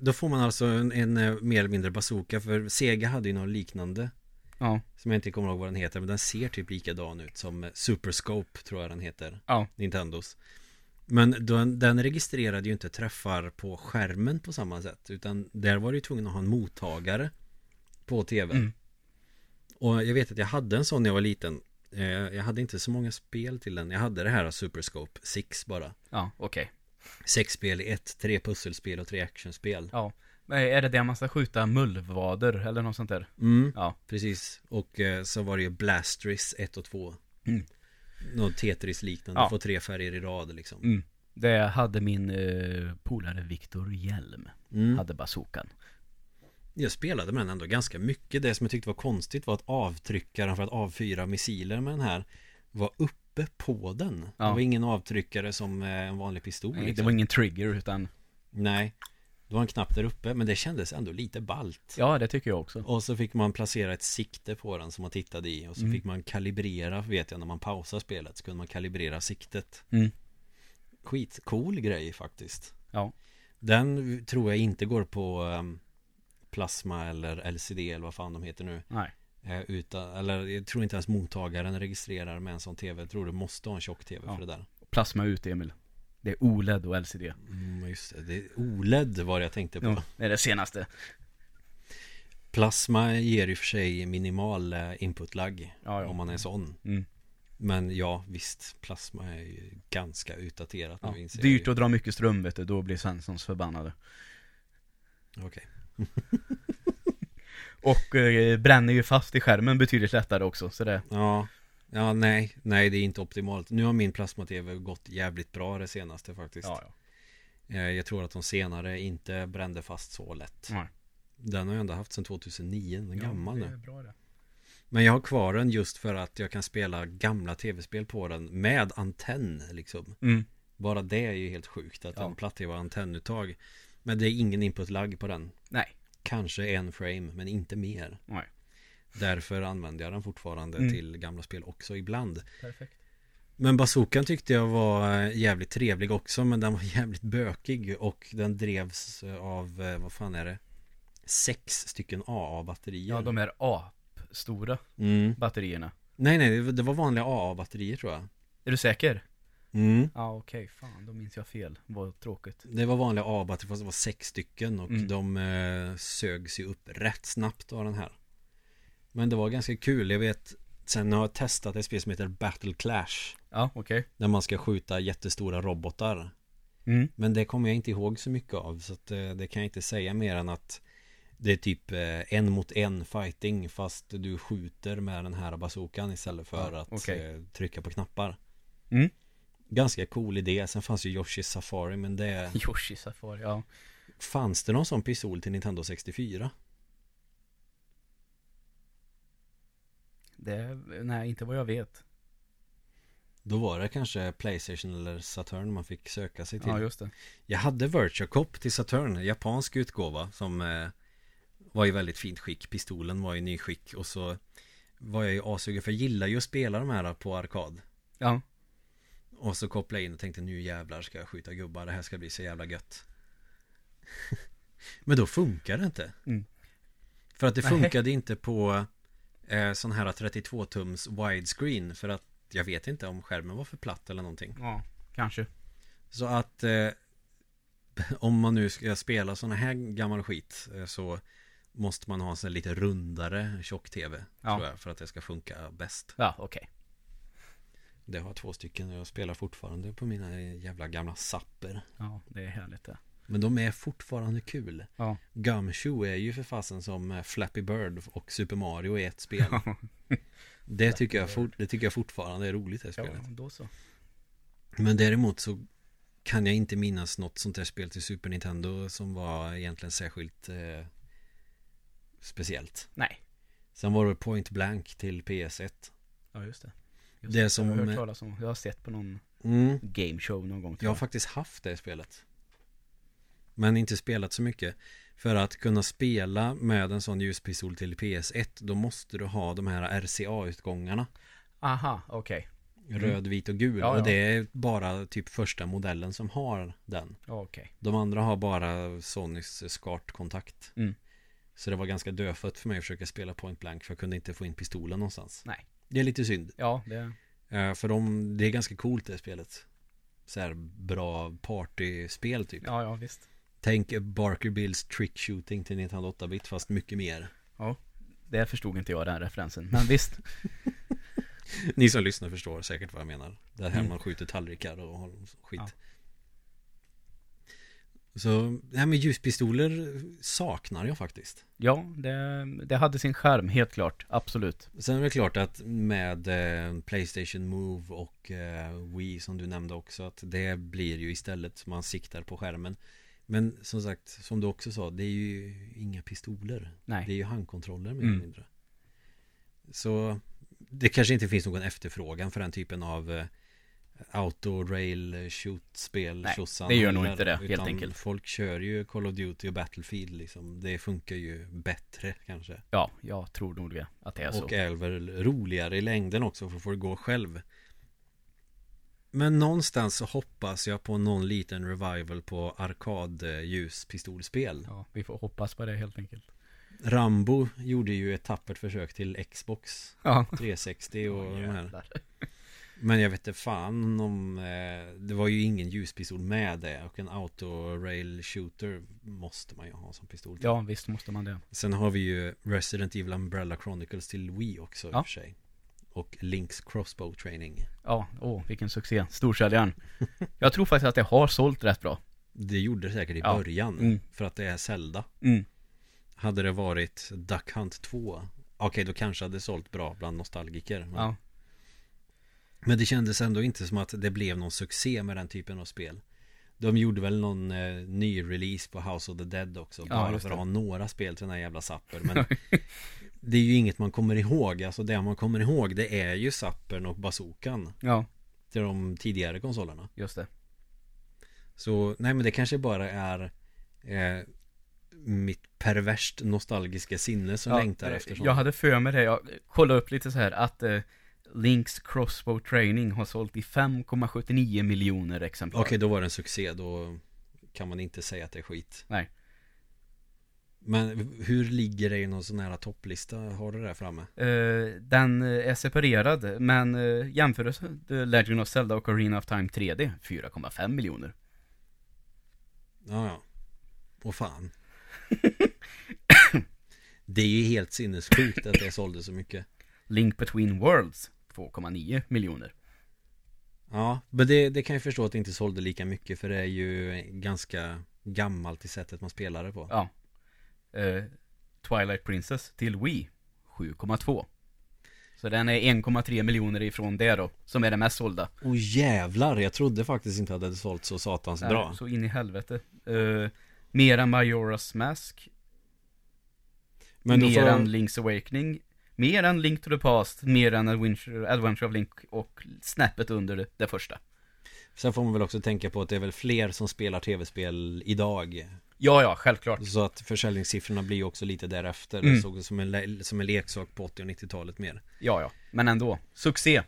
då får man alltså en, en eh, mer eller mindre bazooka för Sega hade ju någon liknande Ja, som jag inte kommer ihåg vad den heter men den ser typ likadan ut som eh, Super Scope tror jag den heter. ja, Nintendos. Men den, den registrerade ju inte träffar på skärmen på samma sätt utan där var du ju tvungen att ha en mottagare på tvn. Mm. Och jag vet att jag hade en sån när jag var liten. Eh, Jag hade inte så många spel till den. Jag hade det här Superscope 6 bara. ja, okej Sex spel i ett, tre pusselspel och tre actionspel. Ja, är det där man ska skjuta mullvader eller något sånt där? Mm, Ja, precis. Och eh, så var det ju Blastris 1 och 2. Mm. Något Tetris liknande. Ja. Får tre färger i rad liksom. mm. Det hade min eh, polare Viktor Hjelm, Mm. hade bazookan Jag spelade med den ändå ganska mycket. Det som jag tyckte var konstigt var att avtryckaren för att avfyra missiler med den här var uppe på den. Ja. Det var ingen avtryckare som eh, en vanlig pistol. Nej, Det liksom. var ingen trigger utan Nej. Det var en knapp där uppe men det kändes ändå lite ballt. Ja, det tycker jag också Och så fick man placera ett sikte på den som man tittade i och så Mm. fick man kalibrera, vet jag, när man pausar spelet så kunde man kalibrera siktet. Mm. Skitcool grej faktiskt. Ja. Den tror jag inte går på ehm, plasma eller LCD eller vad fan de heter nu. Nej Eh, utan, eller jag tror inte ens mottagaren registrerar med en sån tv. Jag tror du måste ha en tjock tv Ja. för det där. Plasma ut Emil Det är OLED och LCD Mm, just det. det är OLED var det jag tänkte på. ja, Det är det senaste Plasma ger i och för sig minimal eh, input-lag Ja, ja. om man är sån. mm. Men ja, visst, plasma är ju ganska utdaterat ja. nu inser Dyrt jag att dra mycket ström vet du, då blir Svenssons förbannade. Okej. Och eh, bränner ju fast i skärmen betydligt lättare också så det Ja, ja nej, nej det är inte optimalt. Nu har min plasma-tv gått jävligt bra det senaste faktiskt. Ja, ja Eh, Jag tror att de senare inte brände fast så lätt. Nej. Den har jag ändå haft sedan 2009, den är gammal ja, det nu. är bra det Men jag har kvar den just för att jag kan spela gamla tv-spel på den med antenn liksom. mm. Bara det är ju helt sjukt att Ja. en platt-tv har antennuttag. Men det är ingen input-lag på den. Nej, Kanske en frame, men inte mer. nej Därför använder jag den fortfarande Mm. till gamla spel också ibland. Perfekt Men bazookan tyckte jag var eh, jävligt trevlig också men den var jävligt bökig och den drevs eh, av, eh, vad fan är det? Sex stycken AA-batterier. Ja, de är apstora mm. batterierna Nej nej, det- var vanliga AA-batterier tror jag. Är du säker? Mm. Ja, okej, fan, då minns jag fel Vad tråkigt Det var vanliga AA-batterier fast det var sex stycken och Mm. de eh, sögs ju upp rätt snabbt av den här. Men det var ganska kul, jag vet Sen har jag testat ett spel som heter Battle Clash. Ja, okej. Där man ska skjuta jättestora robotar. Mm. Men det kommer jag inte ihåg så mycket av Så att, eh, det kan jag inte säga mer än att Det är typ eh, en mot en fighting Fast du skjuter med den här bazookan istället för Ja, att eh, trycka på knappar. Mm. Ganska cool idé. Sen fanns ju Yoshi Safari Men det Yoshi Safari, ja. Fanns det någon sån pistol till Nintendo 64? Det, nej, inte vad jag vet Då var det kanske Playstation eller Saturn man fick söka sig till Ja, just det Jag hade Virtua Cop till Saturn, japansk utgåva som eh, var i väldigt fint skick. Pistolen var i nyskick och så var jag ju asugen för jag gillar ju att spela de här på arkad. Ja, Och så kopplade jag in och tänkte nu jävlar ska jag skjuta gubbar, det här ska bli så jävla gött. Men då funkar det inte. Mm. För att det Nej. funkade inte på eh, sån här 32-tums widescreen för att jag vet inte om skärmen var för platt eller någonting. ja, kanske Så att eh, om man nu ska spela såna här gammal skit eh, så måste man ha en sån här lite rundare tjock-tv Ja. tror jag för att det ska funka bäst. Ja, okej Det har två stycken och jag spelar fortfarande på mina jävla gamla sapper. Ja, det är härligt det Men de är fortfarande kul. Ja Gumshoe är ju för fasen som eh, Flappy Bird och Super Mario i ett spel. det, tycker jag fort, det tycker jag fortfarande är roligt det Ja, spelet. då så Men däremot så kan jag inte minnas något sånt där spel till Super Nintendo som var egentligen särskilt eh, speciellt. Nej Sen var det Point Blank till PS1. Ja, just det just Det som- Jag har hört talas om, jag har sett på någon Mm. game show någon gång. Jag har faktiskt haft det spelet. Men inte spelat så mycket. För att kunna spela med en sån ljuspistol till PS1 då måste du ha de här RCA-utgångarna. Aha, okej. Röd, vit och gul. Mm. Ja. Och det är bara typ första modellen som har den. Okej. De andra har bara Sonys SCART-kontakt. Mm. Så det var ganska dödfött för mig att försöka spela point blank för jag kunde inte få in pistolen någonstans. Nej. Det är lite synd. Ja, det... Eh, För de, det är ganska coolt det spelet. Så här bra partyspel typ. Ja, ja, visst. Tänk Barker Bills trick shooting till Nintendo 8-bit fast mycket mer. Det förstod inte jag den referensen. Men visst. Ni som lyssnar förstår säkert vad jag menar. Där här Mm. man skjuter tallrikar och har skit. Ja. Så det här med ljuspistoler saknar jag faktiskt. Ja, det, det hade sin skärm, helt klart. Absolut. Sen är det klart att med eh, Playstation Move och eh, Wii som du nämnde också att det blir ju istället man siktar på skärmen. Men som sagt, som du också sa, det är ju inga pistoler. Nej. Det är ju handkontroller mer Mm. eller mindre. Så det kanske inte finns någon efterfrågan för den typen av eh, auto rail shoot spel Nej, det gör nog inte det, helt enkelt. Folk kör ju Call of Duty och Battlefield liksom. Det funkar ju bättre kanske. Ja, jag tror nog det. Att det är så. Och är väl roligare i längden också för att få det gå själv. Men någonstans så hoppas jag på någon liten revival på arkadljuspistolspel. Ja, vi får hoppas på det helt enkelt. Rambo gjorde ju ett tappert försök till Xbox Ja. 360 och de här. Men jag vet inte fan om eh, Det var ju ingen ljuspistol med det Och en auto rail shooter Måste man ju ha som pistol till. Ja, visst måste man det. Sen har vi ju Resident Evil Umbrella Chronicles till Wii också i Ja. och för sig Och Links Crossbow Training Ja, åh, vilken succé. Storsäljaren. Jag tror faktiskt att det har sålt rätt bra. Det gjorde det säkert i Ja. början Mm. För att det är Zelda Mm. Hade det varit Duck Hunt 2 Okej då kanske hade det sålt bra bland nostalgiker men, Ja. men det kändes ändå inte som att det blev någon succé med den typen av spel De gjorde väl någon eh, ny release på House of the Dead också Ja, Bara just för att ha några spel till den här jävla Zapper Men Det är ju inget man kommer ihåg Alltså det man kommer ihåg det är ju Zappern och Bazookan Ja, Till de tidigare konsolerna just det. Så nej men det kanske bara är eh, Mitt perverst nostalgiska sinne som ja, längtar efter sånt Jag hade för mig det. Jag kollade upp lite så här att eh, Links Crossbow Training har sålt i 5,79 miljoner exemplar. Okej då var det en succé Då kan man inte säga att det är skit Nej. Men hur ligger det i någon sån här topplista? Har du det där framme? Eh, den eh, är separerad, men uh, jämförelse The Legend of Zelda och Arena of Time 3D 4,5 miljoner. Ja ja Och fan Det är ju helt sinnessjukt att det sålde så mycket Link Between Worlds 2,9 miljoner. Ja, men det, det kan jag förstå att det inte sålde lika mycket för det är ju ganska gammalt i sättet man spelar det på. Ja. Eh, Twilight Princess till Wii 7,2. Så den är 1,3 miljoner ifrån det då, som är det mest sålda. Och jävlar, jag trodde faktiskt inte att det hade sålt så satans Nej, bra. Så in i helvete. Eh, mer än Majora's Mask. Men mer får, än Link's Awakening. Mer än Link to the Past. Mer än Adventure, Adventure of Link och snäppet under det, det första. sen får man väl också tänka på att det är väl fler som spelar tv-spel idag. Ja, ja, självklart. Så att försäljningssiffrorna blir också lite därefter. Mm. Det såg som en, som en leksak på 80 och 90-talet mer. Ja, ja. Men ändå. Succé.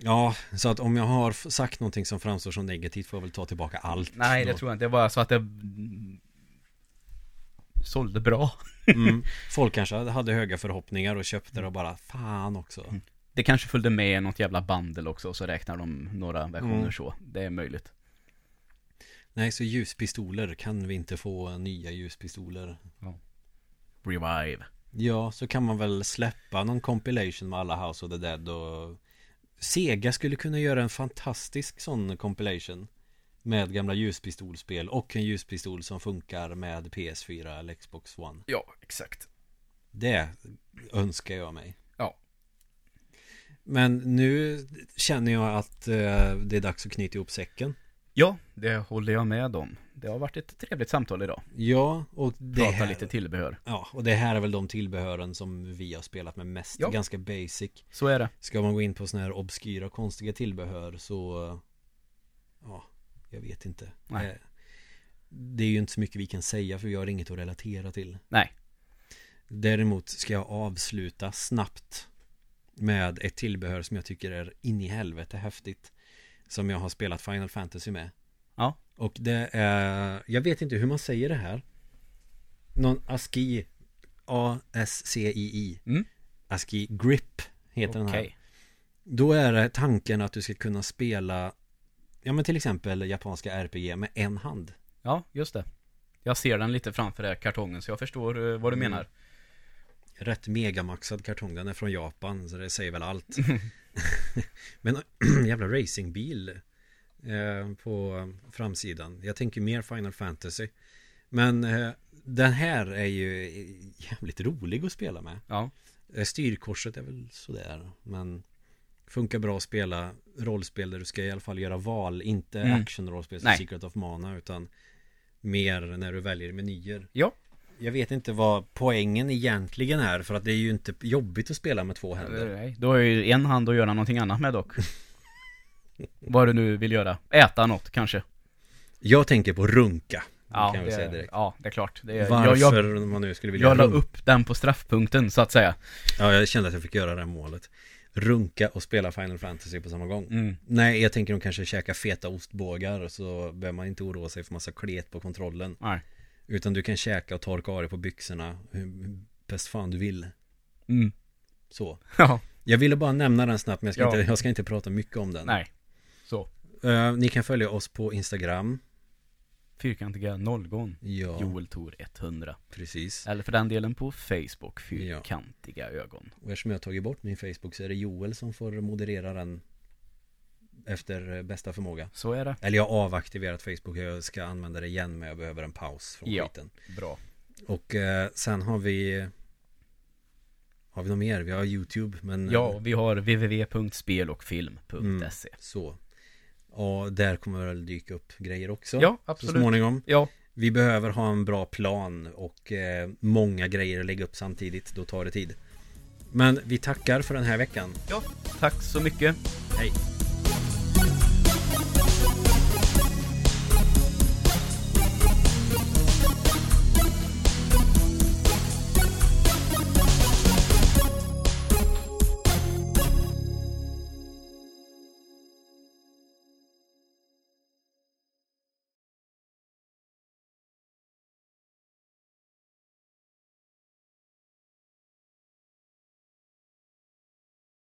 Ja, så att om jag har sagt någonting som framstår som negativt får jag väl ta tillbaka allt. Nej, det tror jag inte. Det var så att det sålde bra. Mm. Folk kanske hade höga förhoppningar och köpte det och bara fan också. Mm. Det kanske följde med något jävla bandel också och så räknar de några versioner Mm. så. Det är möjligt. Nej, så ljuspistoler, kan vi inte få nya ljuspistoler? Revive. Ja, så kan man väl släppa någon compilation med alla House of the Dead och Sega skulle kunna göra en fantastisk sån compilation Med gamla ljuspistolspel och en ljuspistol som funkar med PS4 eller Xbox One Ja, exakt. Det önskar jag mig Ja. Men nu känner jag att eh, det är dags att knyta ihop säcken Ja, det håller jag med om. Det har varit ett trevligt samtal idag. Ja, och det Prata här, lite tillbehör. Ja, och det här är väl de tillbehören som vi har spelat med mest Ja. Ganska basic Så är det. Ska man gå in på sådana här obskyra konstiga tillbehör så Jag vet inte. Nej. Eh, Det är ju inte så mycket vi kan säga för vi har inget att relatera till. Nej. Däremot ska jag avsluta snabbt med ett tillbehör som jag tycker är in i helvete häftigt. Som jag har spelat Final Fantasy med. Ja. Och det är, jag vet inte hur man säger det här. Någon ASCII, A-S-C-I-I. Mm. ASCII Grip heter den här. Då är det tanken att du ska kunna spela Ja men till exempel japanska RPG med en hand Ja, just det. Jag ser den lite framför där kartongen så jag förstår eh, vad du Mm. menar. Rätt megamaxad kartong, den är från Japan så det säger väl allt Men jävla racingbil eh, På framsidan Jag tänker mer Final Fantasy Men eh, den här är ju jävligt rolig att spela med Ja. Eh, Styrkorset är väl sådär Men Funkar bra att spela rollspel där du ska i alla fall göra val Inte Mm. action-rollspel som Nej. Secret of Mana utan Mer när du väljer menyer Ja. Jag vet inte vad poängen egentligen är För att det är ju inte jobbigt att spela med två händer Nej, då har jag ju en hand att göra någonting annat med dock. vad du nu vill göra. Äta något kanske. Jag tänker på runka Ja, kan det, säga direkt ja, det är klart. Det är, Varför jag, jag, man nu skulle vilja jag la upp den på straffpunkten så att säga. Ja, jag kände att jag fick göra det här målet Runka och spela Final Fantasy på samma gång Mm. Nej, jag tänker de kanske käka feta ostbågar Så behöver man inte oroa sig för massa klet på kontrollen Nej. Utan du kan käka och torka av dig på byxorna hur bäst fan du vill Mm. Så Ja. Jag ville bara nämna den snabbt men jag ska, Ja. inte, jag ska inte prata mycket om den Nej. Så. Eh, Ni kan följa oss på Instagram Fyrkantiga nollgång. Ja, Joel Tor 100. precis Eller för den delen på Facebook. Fyrkantiga ögon. Och eftersom jag har tagit bort min Facebook så är det Joel som får moderera den Efter eh, bästa förmåga Så är det. Eller jag har avaktiverat Facebook Jag ska använda det igen men jag behöver en paus från Ja. skiten Bra. Och eh, sen har vi Har vi något mer? Vi har YouTube men eh, Ja, vi har www.spelochfilm.se. Så Och där kommer väl dyka upp grejer också Ja, Så absolut. småningom Ja, Vi behöver ha en bra plan och eh, många grejer att lägga upp samtidigt Då tar det tid Men vi tackar för den här veckan ja. Tack så mycket. Hej